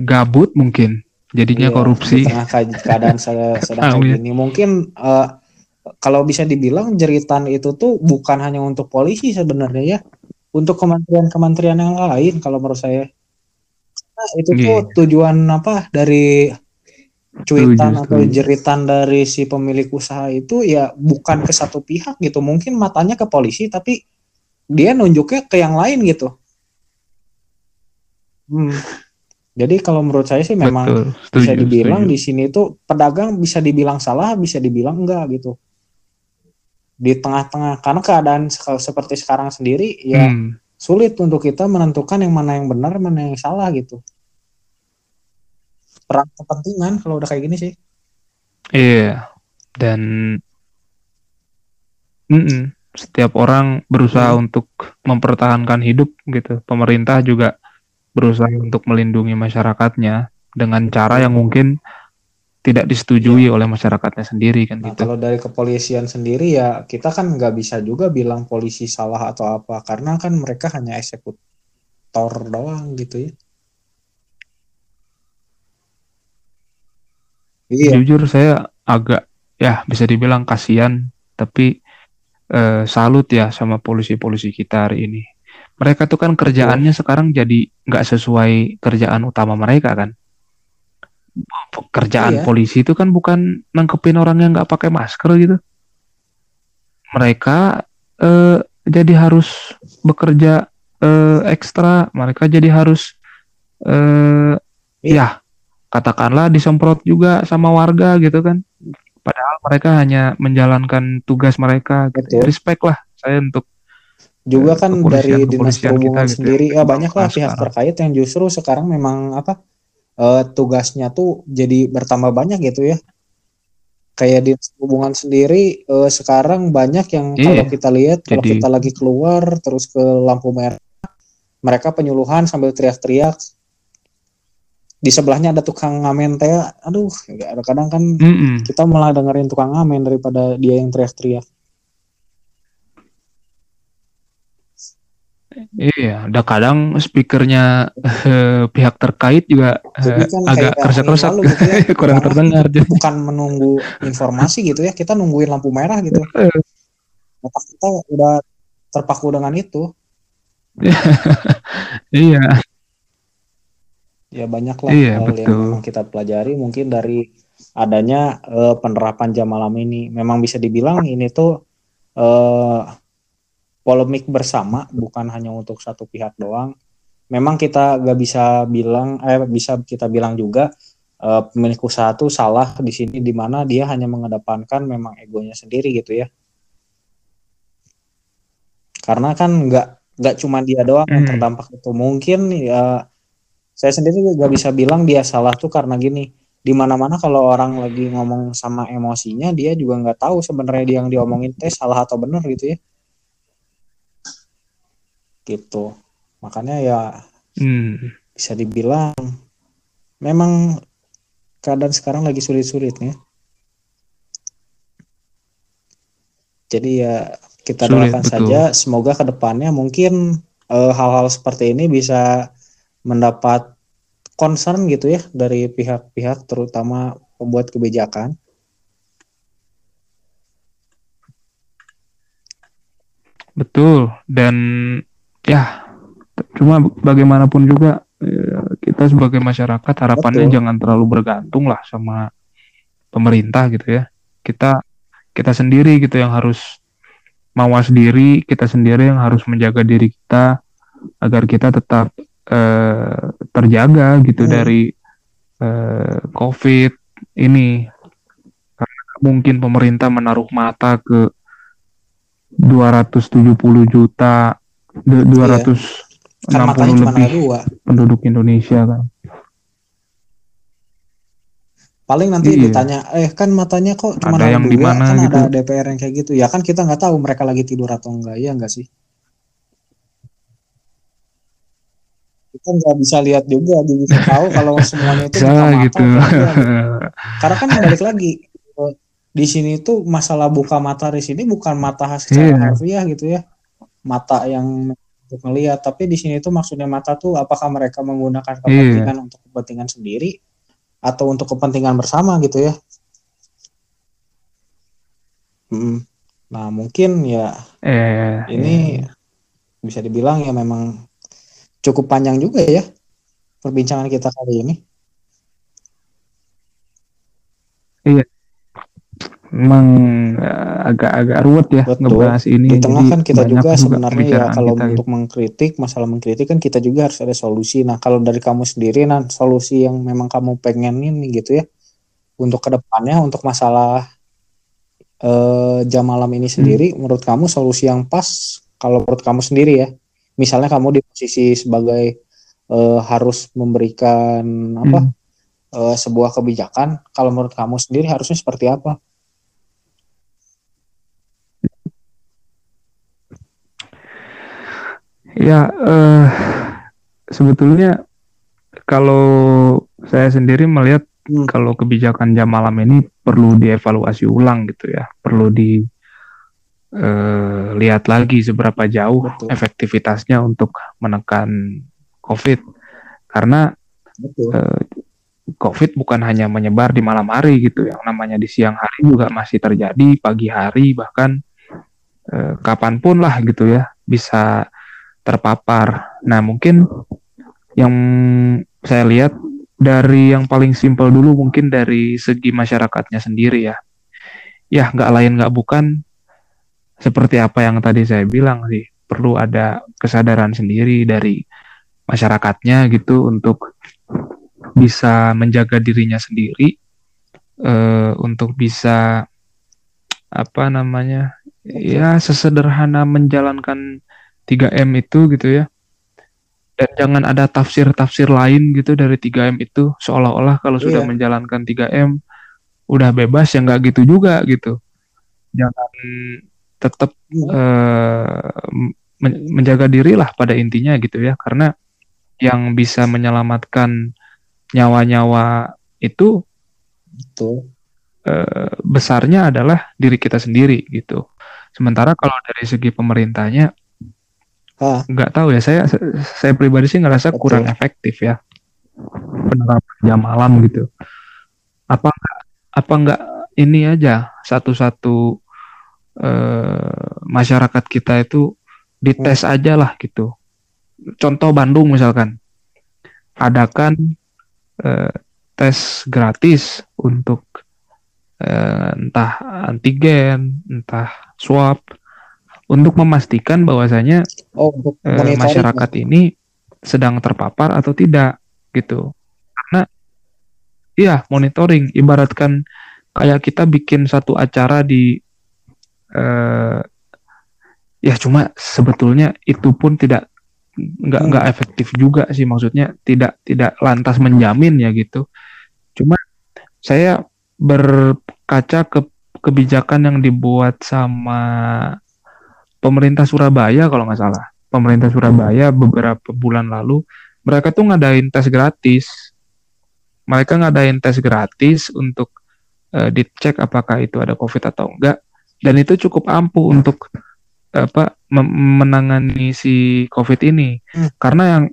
gabut mungkin jadinya iya, korupsi. Keadaan sedang kayak gini, mungkin uh, kalau bisa dibilang jeritan itu tuh bukan hanya untuk polisi sebenarnya ya, untuk kementerian-kementerian yang lain kalau menurut saya. Nah, itu tuh yeah. tujuan apa dari cuitan atau jeritan dari si pemilik usaha itu ya bukan ke satu pihak gitu, mungkin matanya ke polisi tapi dia nunjuknya ke yang lain gitu. Hmm jadi kalau menurut saya sih memang Betul, setuju, bisa dibilang setuju. di sini tuh pedagang bisa dibilang salah, bisa dibilang enggak gitu. Di tengah-tengah karena keadaan seperti sekarang sendiri ya hmm. sulit untuk kita menentukan yang mana yang benar, mana yang salah gitu. Perang kepentingan kalau udah kayak gini sih. Iya. Dan mm -mm, setiap orang berusaha hmm. untuk mempertahankan hidup gitu. Pemerintah juga berusaha untuk melindungi masyarakatnya dengan cara yang mungkin tidak disetujui ya. oleh masyarakatnya sendiri kan nah, gitu. Kalau dari kepolisian sendiri ya kita kan nggak bisa juga bilang polisi salah atau apa karena kan mereka hanya eksekutor doang gitu ya. Iya. Jujur saya agak ya bisa dibilang kasihan tapi eh, salut ya sama polisi-polisi kita hari ini mereka tuh kan kerjaannya yeah. sekarang jadi nggak sesuai kerjaan utama mereka kan kerjaan yeah. polisi itu kan bukan nangkepin orang yang nggak pakai masker gitu mereka eh, jadi harus bekerja eh, ekstra mereka jadi harus eh, yeah. ya katakanlah disemprot juga sama warga gitu kan padahal mereka hanya menjalankan tugas mereka gitu. respect lah saya untuk juga kan dari dinas perhubungan gitu ya. sendiri ya, banyak lah pihak terkait yang justru sekarang memang apa uh, tugasnya tuh jadi bertambah banyak gitu ya kayak di perhubungan sendiri uh, sekarang banyak yang yeah. kalau kita lihat kalau kita lagi keluar terus ke lampu merah mereka penyuluhan sambil teriak-teriak di sebelahnya ada tukang ngamen teh aduh kadang kan mm -mm. kita malah dengerin tukang ngamen daripada dia yang teriak-teriak Iya, ada kadang speakernya eh, pihak terkait juga eh, kan agak kerasa-kerasa gitu ya, kurang terdengar. Bukan menunggu informasi gitu ya, kita nungguin lampu merah gitu. Otak kita udah terpaku dengan itu. iya. Ya banyak lah iya, hal betul. yang memang kita pelajari mungkin dari adanya uh, penerapan jam malam ini. Memang bisa dibilang ini tuh uh, polemik bersama, bukan hanya untuk satu pihak doang. Memang kita gak bisa bilang, eh bisa kita bilang juga uh, pemilik usaha tuh salah di sini, di mana dia hanya mengedepankan memang egonya sendiri gitu ya. Karena kan nggak nggak cuma dia doang hmm. yang terdampak itu. Mungkin ya saya sendiri gak bisa bilang dia salah tuh karena gini di mana-mana kalau orang lagi ngomong sama emosinya dia juga nggak tahu sebenarnya dia yang diomongin teh salah atau benar gitu ya gitu makanya ya hmm. bisa dibilang memang keadaan sekarang lagi sulit-sulitnya jadi ya kita Sulit, doakan betul. saja semoga ke depannya mungkin eh, hal-hal uh, seperti ini bisa mendapat concern gitu ya dari pihak-pihak terutama pembuat kebijakan? Betul dan ya cuma bagaimanapun juga ya, kita sebagai masyarakat harapannya Betul. jangan terlalu bergantung lah sama pemerintah gitu ya. Kita kita sendiri gitu yang harus mawas diri, kita sendiri yang harus menjaga diri kita agar kita tetap uh, terjaga gitu hmm. dari uh, COVID ini karena mungkin pemerintah menaruh mata ke 270 juta 260 iya. lebih penduduk Indonesia kan paling nanti iya. ditanya eh kan matanya kok cuma ada yang dua di mana kan gitu. ada DPR yang kayak gitu ya kan kita nggak tahu mereka lagi tidur atau enggak ya enggak sih kita nggak bisa lihat juga bisa tahu kalau semuanya itu buka mata gitu. karena kan balik lagi di sini tuh masalah buka mata di sini bukan mata secara yeah. harfiah gitu ya mata yang untuk melihat tapi di sini tuh maksudnya mata tuh apakah mereka menggunakan iya. kepentingan yeah. untuk kepentingan sendiri atau untuk kepentingan bersama gitu ya hmm. nah mungkin ya eh, ini eh. bisa dibilang ya memang cukup panjang juga ya perbincangan kita kali ini. Iya. Memang eh, agak-agak ruwet ya Betul. ngebahas ini. Di tengah kan kita juga sebenarnya ya kalau kita untuk gitu. mengkritik, masalah mengkritik kan kita juga harus ada solusi. Nah, kalau dari kamu sendiri nah solusi yang memang kamu pengen ini gitu ya untuk ke depannya untuk masalah eh, jam malam ini sendiri, hmm. menurut kamu solusi yang pas kalau menurut kamu sendiri ya misalnya kamu di posisi sebagai uh, harus memberikan apa hmm. uh, sebuah kebijakan kalau menurut kamu sendiri harusnya seperti apa ya uh, sebetulnya kalau saya sendiri melihat hmm. kalau kebijakan jam malam ini perlu dievaluasi ulang gitu ya perlu di uh, lihat lagi seberapa jauh Betul. efektivitasnya untuk menekan COVID karena Uh, COVID bukan hanya menyebar di malam hari gitu yang namanya di siang hari juga masih terjadi pagi hari bahkan uh, kapan pun lah gitu ya bisa terpapar. Nah mungkin yang saya lihat dari yang paling simpel dulu mungkin dari segi masyarakatnya sendiri ya. Ya nggak lain nggak bukan seperti apa yang tadi saya bilang sih perlu ada kesadaran sendiri dari masyarakatnya gitu untuk bisa menjaga dirinya sendiri uh, untuk bisa apa namanya ya sesederhana menjalankan 3M itu gitu ya. Dan jangan ada tafsir-tafsir lain gitu dari 3M itu. Seolah-olah kalau sudah iya. menjalankan 3M udah bebas ya nggak gitu juga gitu. Jangan tetap uh, menjaga diri lah pada intinya gitu ya. Karena yang bisa menyelamatkan nyawa-nyawa itu itu uh, besarnya adalah diri kita sendiri gitu. Sementara kalau dari segi pemerintahnya nggak tahu ya. Saya saya pribadi sih ngerasa Betul. kurang efektif ya. Penerapan jam malam gitu. Apa enggak apa enggak ini aja satu-satu eh, masyarakat kita itu dites hmm. aja lah gitu contoh Bandung misalkan adakan eh, tes gratis untuk eh, entah antigen entah swab untuk memastikan bahwasanya oh, eh, masyarakat ini sedang terpapar atau tidak gitu. Karena iya monitoring ibaratkan kayak kita bikin satu acara di eh, ya cuma sebetulnya itu pun tidak nggak nggak hmm. efektif juga sih maksudnya tidak tidak lantas menjamin ya gitu. Cuma saya berkaca ke kebijakan yang dibuat sama pemerintah Surabaya kalau nggak salah. Pemerintah Surabaya beberapa bulan lalu mereka tuh ngadain tes gratis. Mereka ngadain tes gratis untuk uh, dicek apakah itu ada COVID atau enggak. Dan itu cukup ampuh untuk apa menangani si COVID ini. Hmm. Karena yang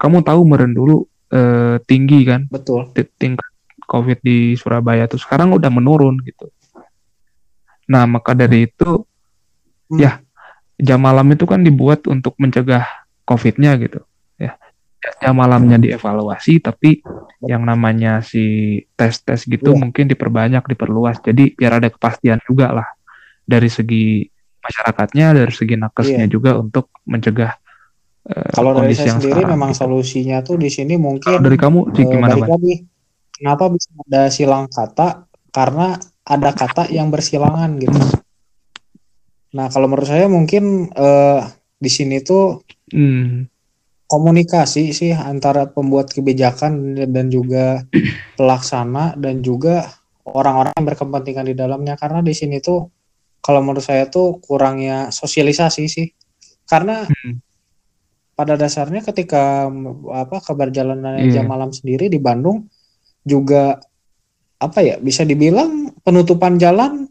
kamu tahu meren dulu uh, tinggi kan? Betul. Tingkat COVID di Surabaya tuh sekarang udah menurun gitu. Nah maka dari itu hmm. ya jam malam itu kan dibuat untuk mencegah COVID-nya gitu ya jam malamnya dievaluasi tapi yang namanya si tes tes gitu ya. mungkin diperbanyak diperluas jadi biar ada kepastian juga lah dari segi masyarakatnya dari segi nakesnya ya. juga untuk mencegah uh, kalau dari saya sendiri memang gitu. solusinya tuh di sini mungkin dari kamu sih uh, gimana lagi, kenapa bisa ada silang kata karena ada kata yang bersilangan gitu Nah, kalau menurut saya mungkin uh, di sini tuh hmm. komunikasi sih antara pembuat kebijakan dan juga pelaksana dan juga orang-orang yang berkepentingan di dalamnya karena di sini tuh kalau menurut saya tuh kurangnya sosialisasi sih. Karena hmm. pada dasarnya ketika apa keberjalanan yeah. jam malam sendiri di Bandung juga apa ya bisa dibilang penutupan jalan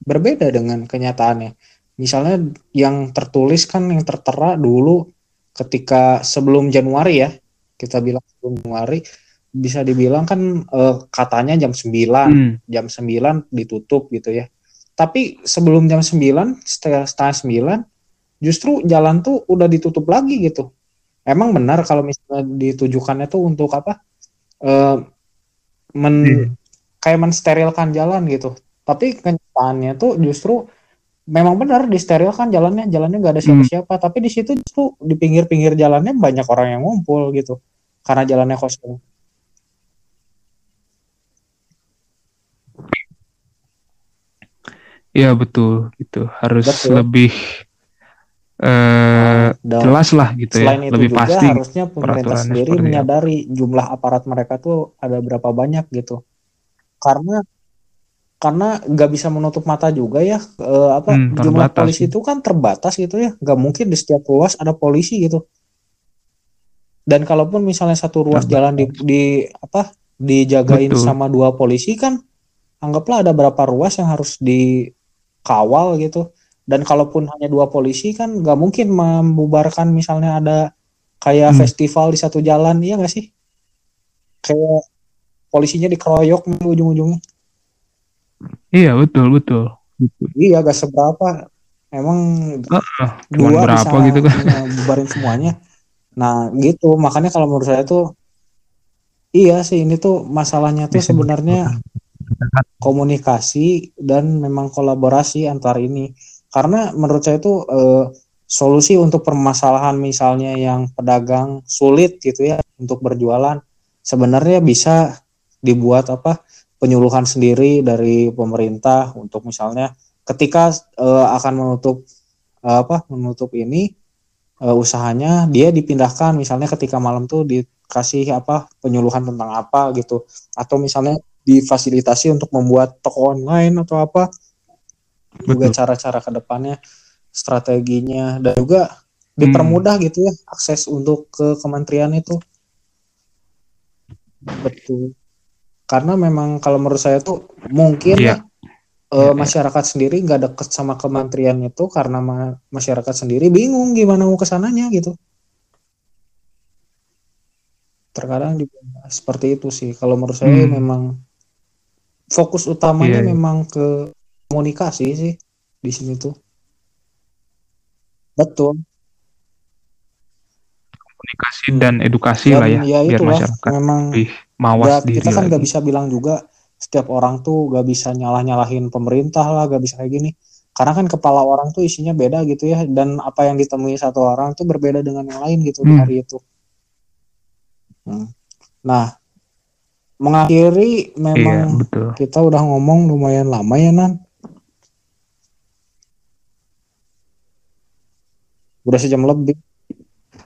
berbeda dengan kenyataannya. Misalnya yang tertulis kan yang tertera dulu ketika sebelum Januari ya, kita bilang sebelum Januari bisa dibilang kan uh, katanya jam 9, hmm. jam 9 ditutup gitu ya. Tapi sebelum jam 9, setengah, setengah 9, justru jalan tuh udah ditutup lagi gitu. Emang benar kalau misalnya ditujukannya tuh untuk apa? Uh, men hmm. kayak mensterilkan jalan gitu. Tapi kenyataannya tuh justru memang benar disterilkan jalannya, jalannya nggak ada hmm. siapa-siapa. Hmm. Tapi di situ justru di pinggir-pinggir jalannya banyak orang yang ngumpul gitu, karena jalannya kosong. Iya betul, gitu harus betul. lebih uh, jelas lah gitu ya, itu lebih juga, pasti. Harusnya pemerintah sendiri menyadari jumlah aparat mereka tuh ada berapa banyak gitu, karena karena nggak bisa menutup mata juga ya uh, apa hmm, jumlah polisi itu kan terbatas gitu ya nggak mungkin di setiap ruas ada polisi gitu dan kalaupun misalnya satu ruas terbatas. jalan di, di apa dijagain Betul. sama dua polisi kan anggaplah ada berapa ruas yang harus dikawal gitu dan kalaupun hanya dua polisi kan nggak mungkin membubarkan misalnya ada kayak hmm. festival di satu jalan iya nggak sih kayak polisinya dikeroyok nih ujung-ujungnya Iya betul betul. Iya gak seberapa. Emang uh, uh, dua berapa bisa gitu kan? bubarin semuanya. Nah gitu makanya kalau menurut saya tuh iya sih ini tuh masalahnya tuh sebenarnya komunikasi dan memang kolaborasi antar ini. Karena menurut saya tuh eh, solusi untuk permasalahan misalnya yang pedagang sulit gitu ya untuk berjualan sebenarnya bisa dibuat apa penyuluhan sendiri dari pemerintah untuk misalnya ketika uh, akan menutup uh, apa menutup ini uh, usahanya dia dipindahkan misalnya ketika malam tuh dikasih apa penyuluhan tentang apa gitu atau misalnya difasilitasi untuk membuat toko online atau apa Betul. juga cara-cara ke depannya strateginya dan juga dipermudah hmm. gitu ya akses untuk ke kementerian itu betul karena memang kalau menurut saya tuh mungkin yeah. uh, masyarakat ya. sendiri nggak deket sama kementerian itu karena ma masyarakat sendiri bingung gimana mau ke sananya gitu terkadang juga seperti itu sih kalau menurut saya hmm. memang fokus utamanya yeah. Iya. memang ke komunikasi sih di sini tuh betul komunikasi dan edukasi dan lah ya, ya biar masyarakat memang lebih mawas diri kita kan nggak bisa bilang juga setiap orang tuh gak bisa nyalah nyalahin pemerintah lah gak bisa kayak gini karena kan kepala orang tuh isinya beda gitu ya dan apa yang ditemui satu orang tuh berbeda dengan yang lain gitu hmm. di hari itu hmm. nah mengakhiri memang iya, betul. kita udah ngomong lumayan lama ya nan udah sejam lebih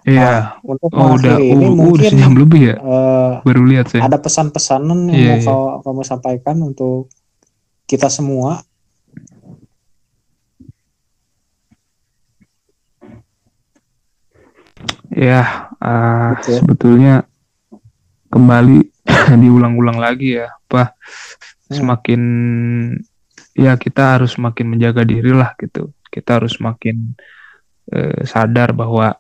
Iya. Nah, untuk oh, udah, ini uh, mungkin udah sejam lebih ya. Uh, Baru lihat sih. Ada pesan-pesanan yang yeah, mau yeah. kamu sampaikan untuk kita semua. Ya, uh, okay. sebetulnya kembali diulang-ulang lagi ya, apa hmm. semakin ya kita harus semakin menjaga diri lah gitu. Kita harus semakin uh, sadar bahwa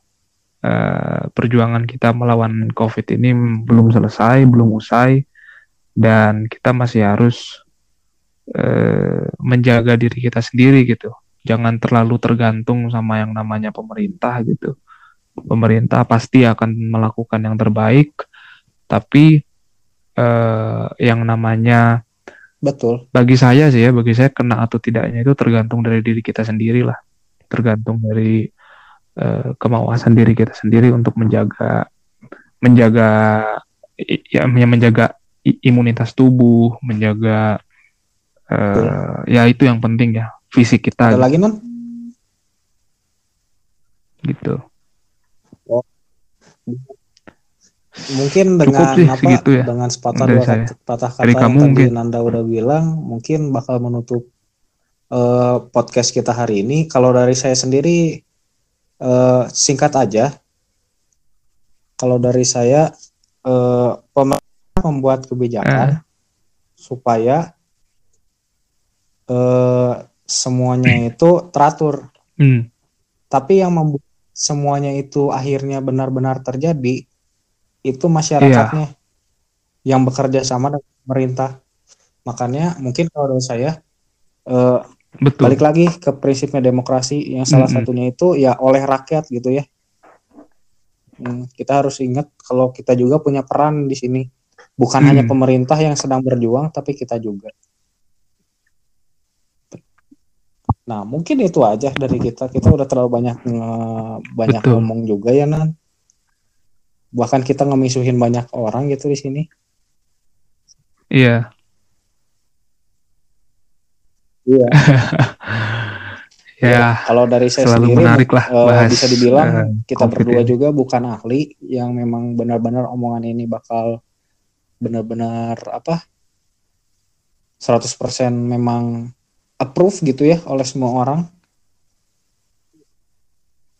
uh, perjuangan kita melawan COVID ini belum selesai, belum usai, dan kita masih harus uh, menjaga diri kita sendiri gitu. Jangan terlalu tergantung sama yang namanya pemerintah gitu. Pemerintah pasti akan melakukan yang terbaik, tapi uh, yang namanya betul. Bagi saya sih ya, bagi saya kena atau tidaknya itu tergantung dari diri kita sendiri lah, tergantung dari uh, kemauan diri kita sendiri untuk menjaga menjaga ya, ya menjaga imunitas tubuh, menjaga uh, ya itu yang penting ya fisik kita. Ada gitu. lagi non? Gitu. Oh. Mungkin dengan sih, apa? Segitu ya, dengan sepatah dua kata, patah kata yang kamu tadi mungkin. Nanda udah bilang, mungkin bakal menutup uh, podcast kita hari ini. Kalau dari saya sendiri uh, singkat aja. Kalau dari saya, uh, pemerintah membuat kebijakan uh. supaya uh, semuanya itu teratur. Hmm. Tapi yang membuat semuanya itu akhirnya benar-benar terjadi itu masyarakatnya yeah. yang bekerja sama dengan pemerintah. Makanya mungkin kalau dari saya uh, Betul. Balik lagi ke prinsipnya demokrasi yang salah mm -hmm. satunya itu ya oleh rakyat gitu ya. Hmm, kita harus ingat kalau kita juga punya peran di sini. Bukan mm. hanya pemerintah yang sedang berjuang tapi kita juga. Nah, mungkin itu aja dari kita. Kita udah terlalu banyak banyak Betul. ngomong juga ya, Nan. Bahkan kita ngemisuhin banyak orang gitu di sini. Iya. Iya. ya, ya, kalau dari saya sendiri menarik lah eh, bahas, bisa dibilang uh, kita berdua ini. juga bukan ahli yang memang benar-benar omongan ini bakal benar-benar apa 100% memang approve gitu ya oleh semua orang.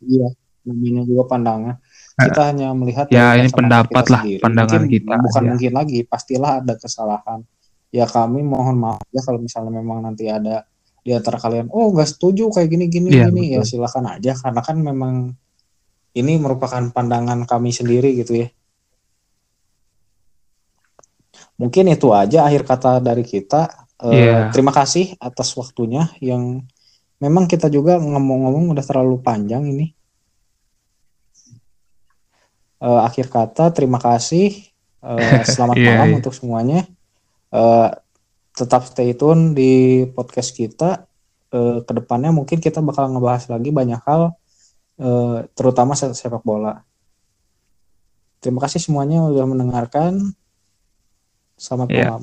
Iya, namanya juga pandangan. Kita uh, hanya melihat ya ini pendapat lah sendiri. pandangan mungkin, kita. Bukan ya. mungkin lagi, pastilah ada kesalahan ya kami mohon maaf ya kalau misalnya memang nanti ada di antara kalian oh nggak setuju kayak gini gini ya, gini ya silakan aja karena kan memang ini merupakan pandangan kami sendiri gitu ya mungkin itu aja akhir kata dari kita uh, eh, yeah. terima kasih atas waktunya yang memang kita juga ngomong-ngomong udah terlalu panjang ini uh, akhir kata terima kasih uh, selamat yeah, malam yeah. untuk semuanya uh, tetap stay tune di podcast kita. Uh, ke depannya mungkin kita bakal ngebahas lagi banyak hal, uh, terutama sepak bola. Terima kasih semuanya sudah mendengarkan. Selamat yeah. malam.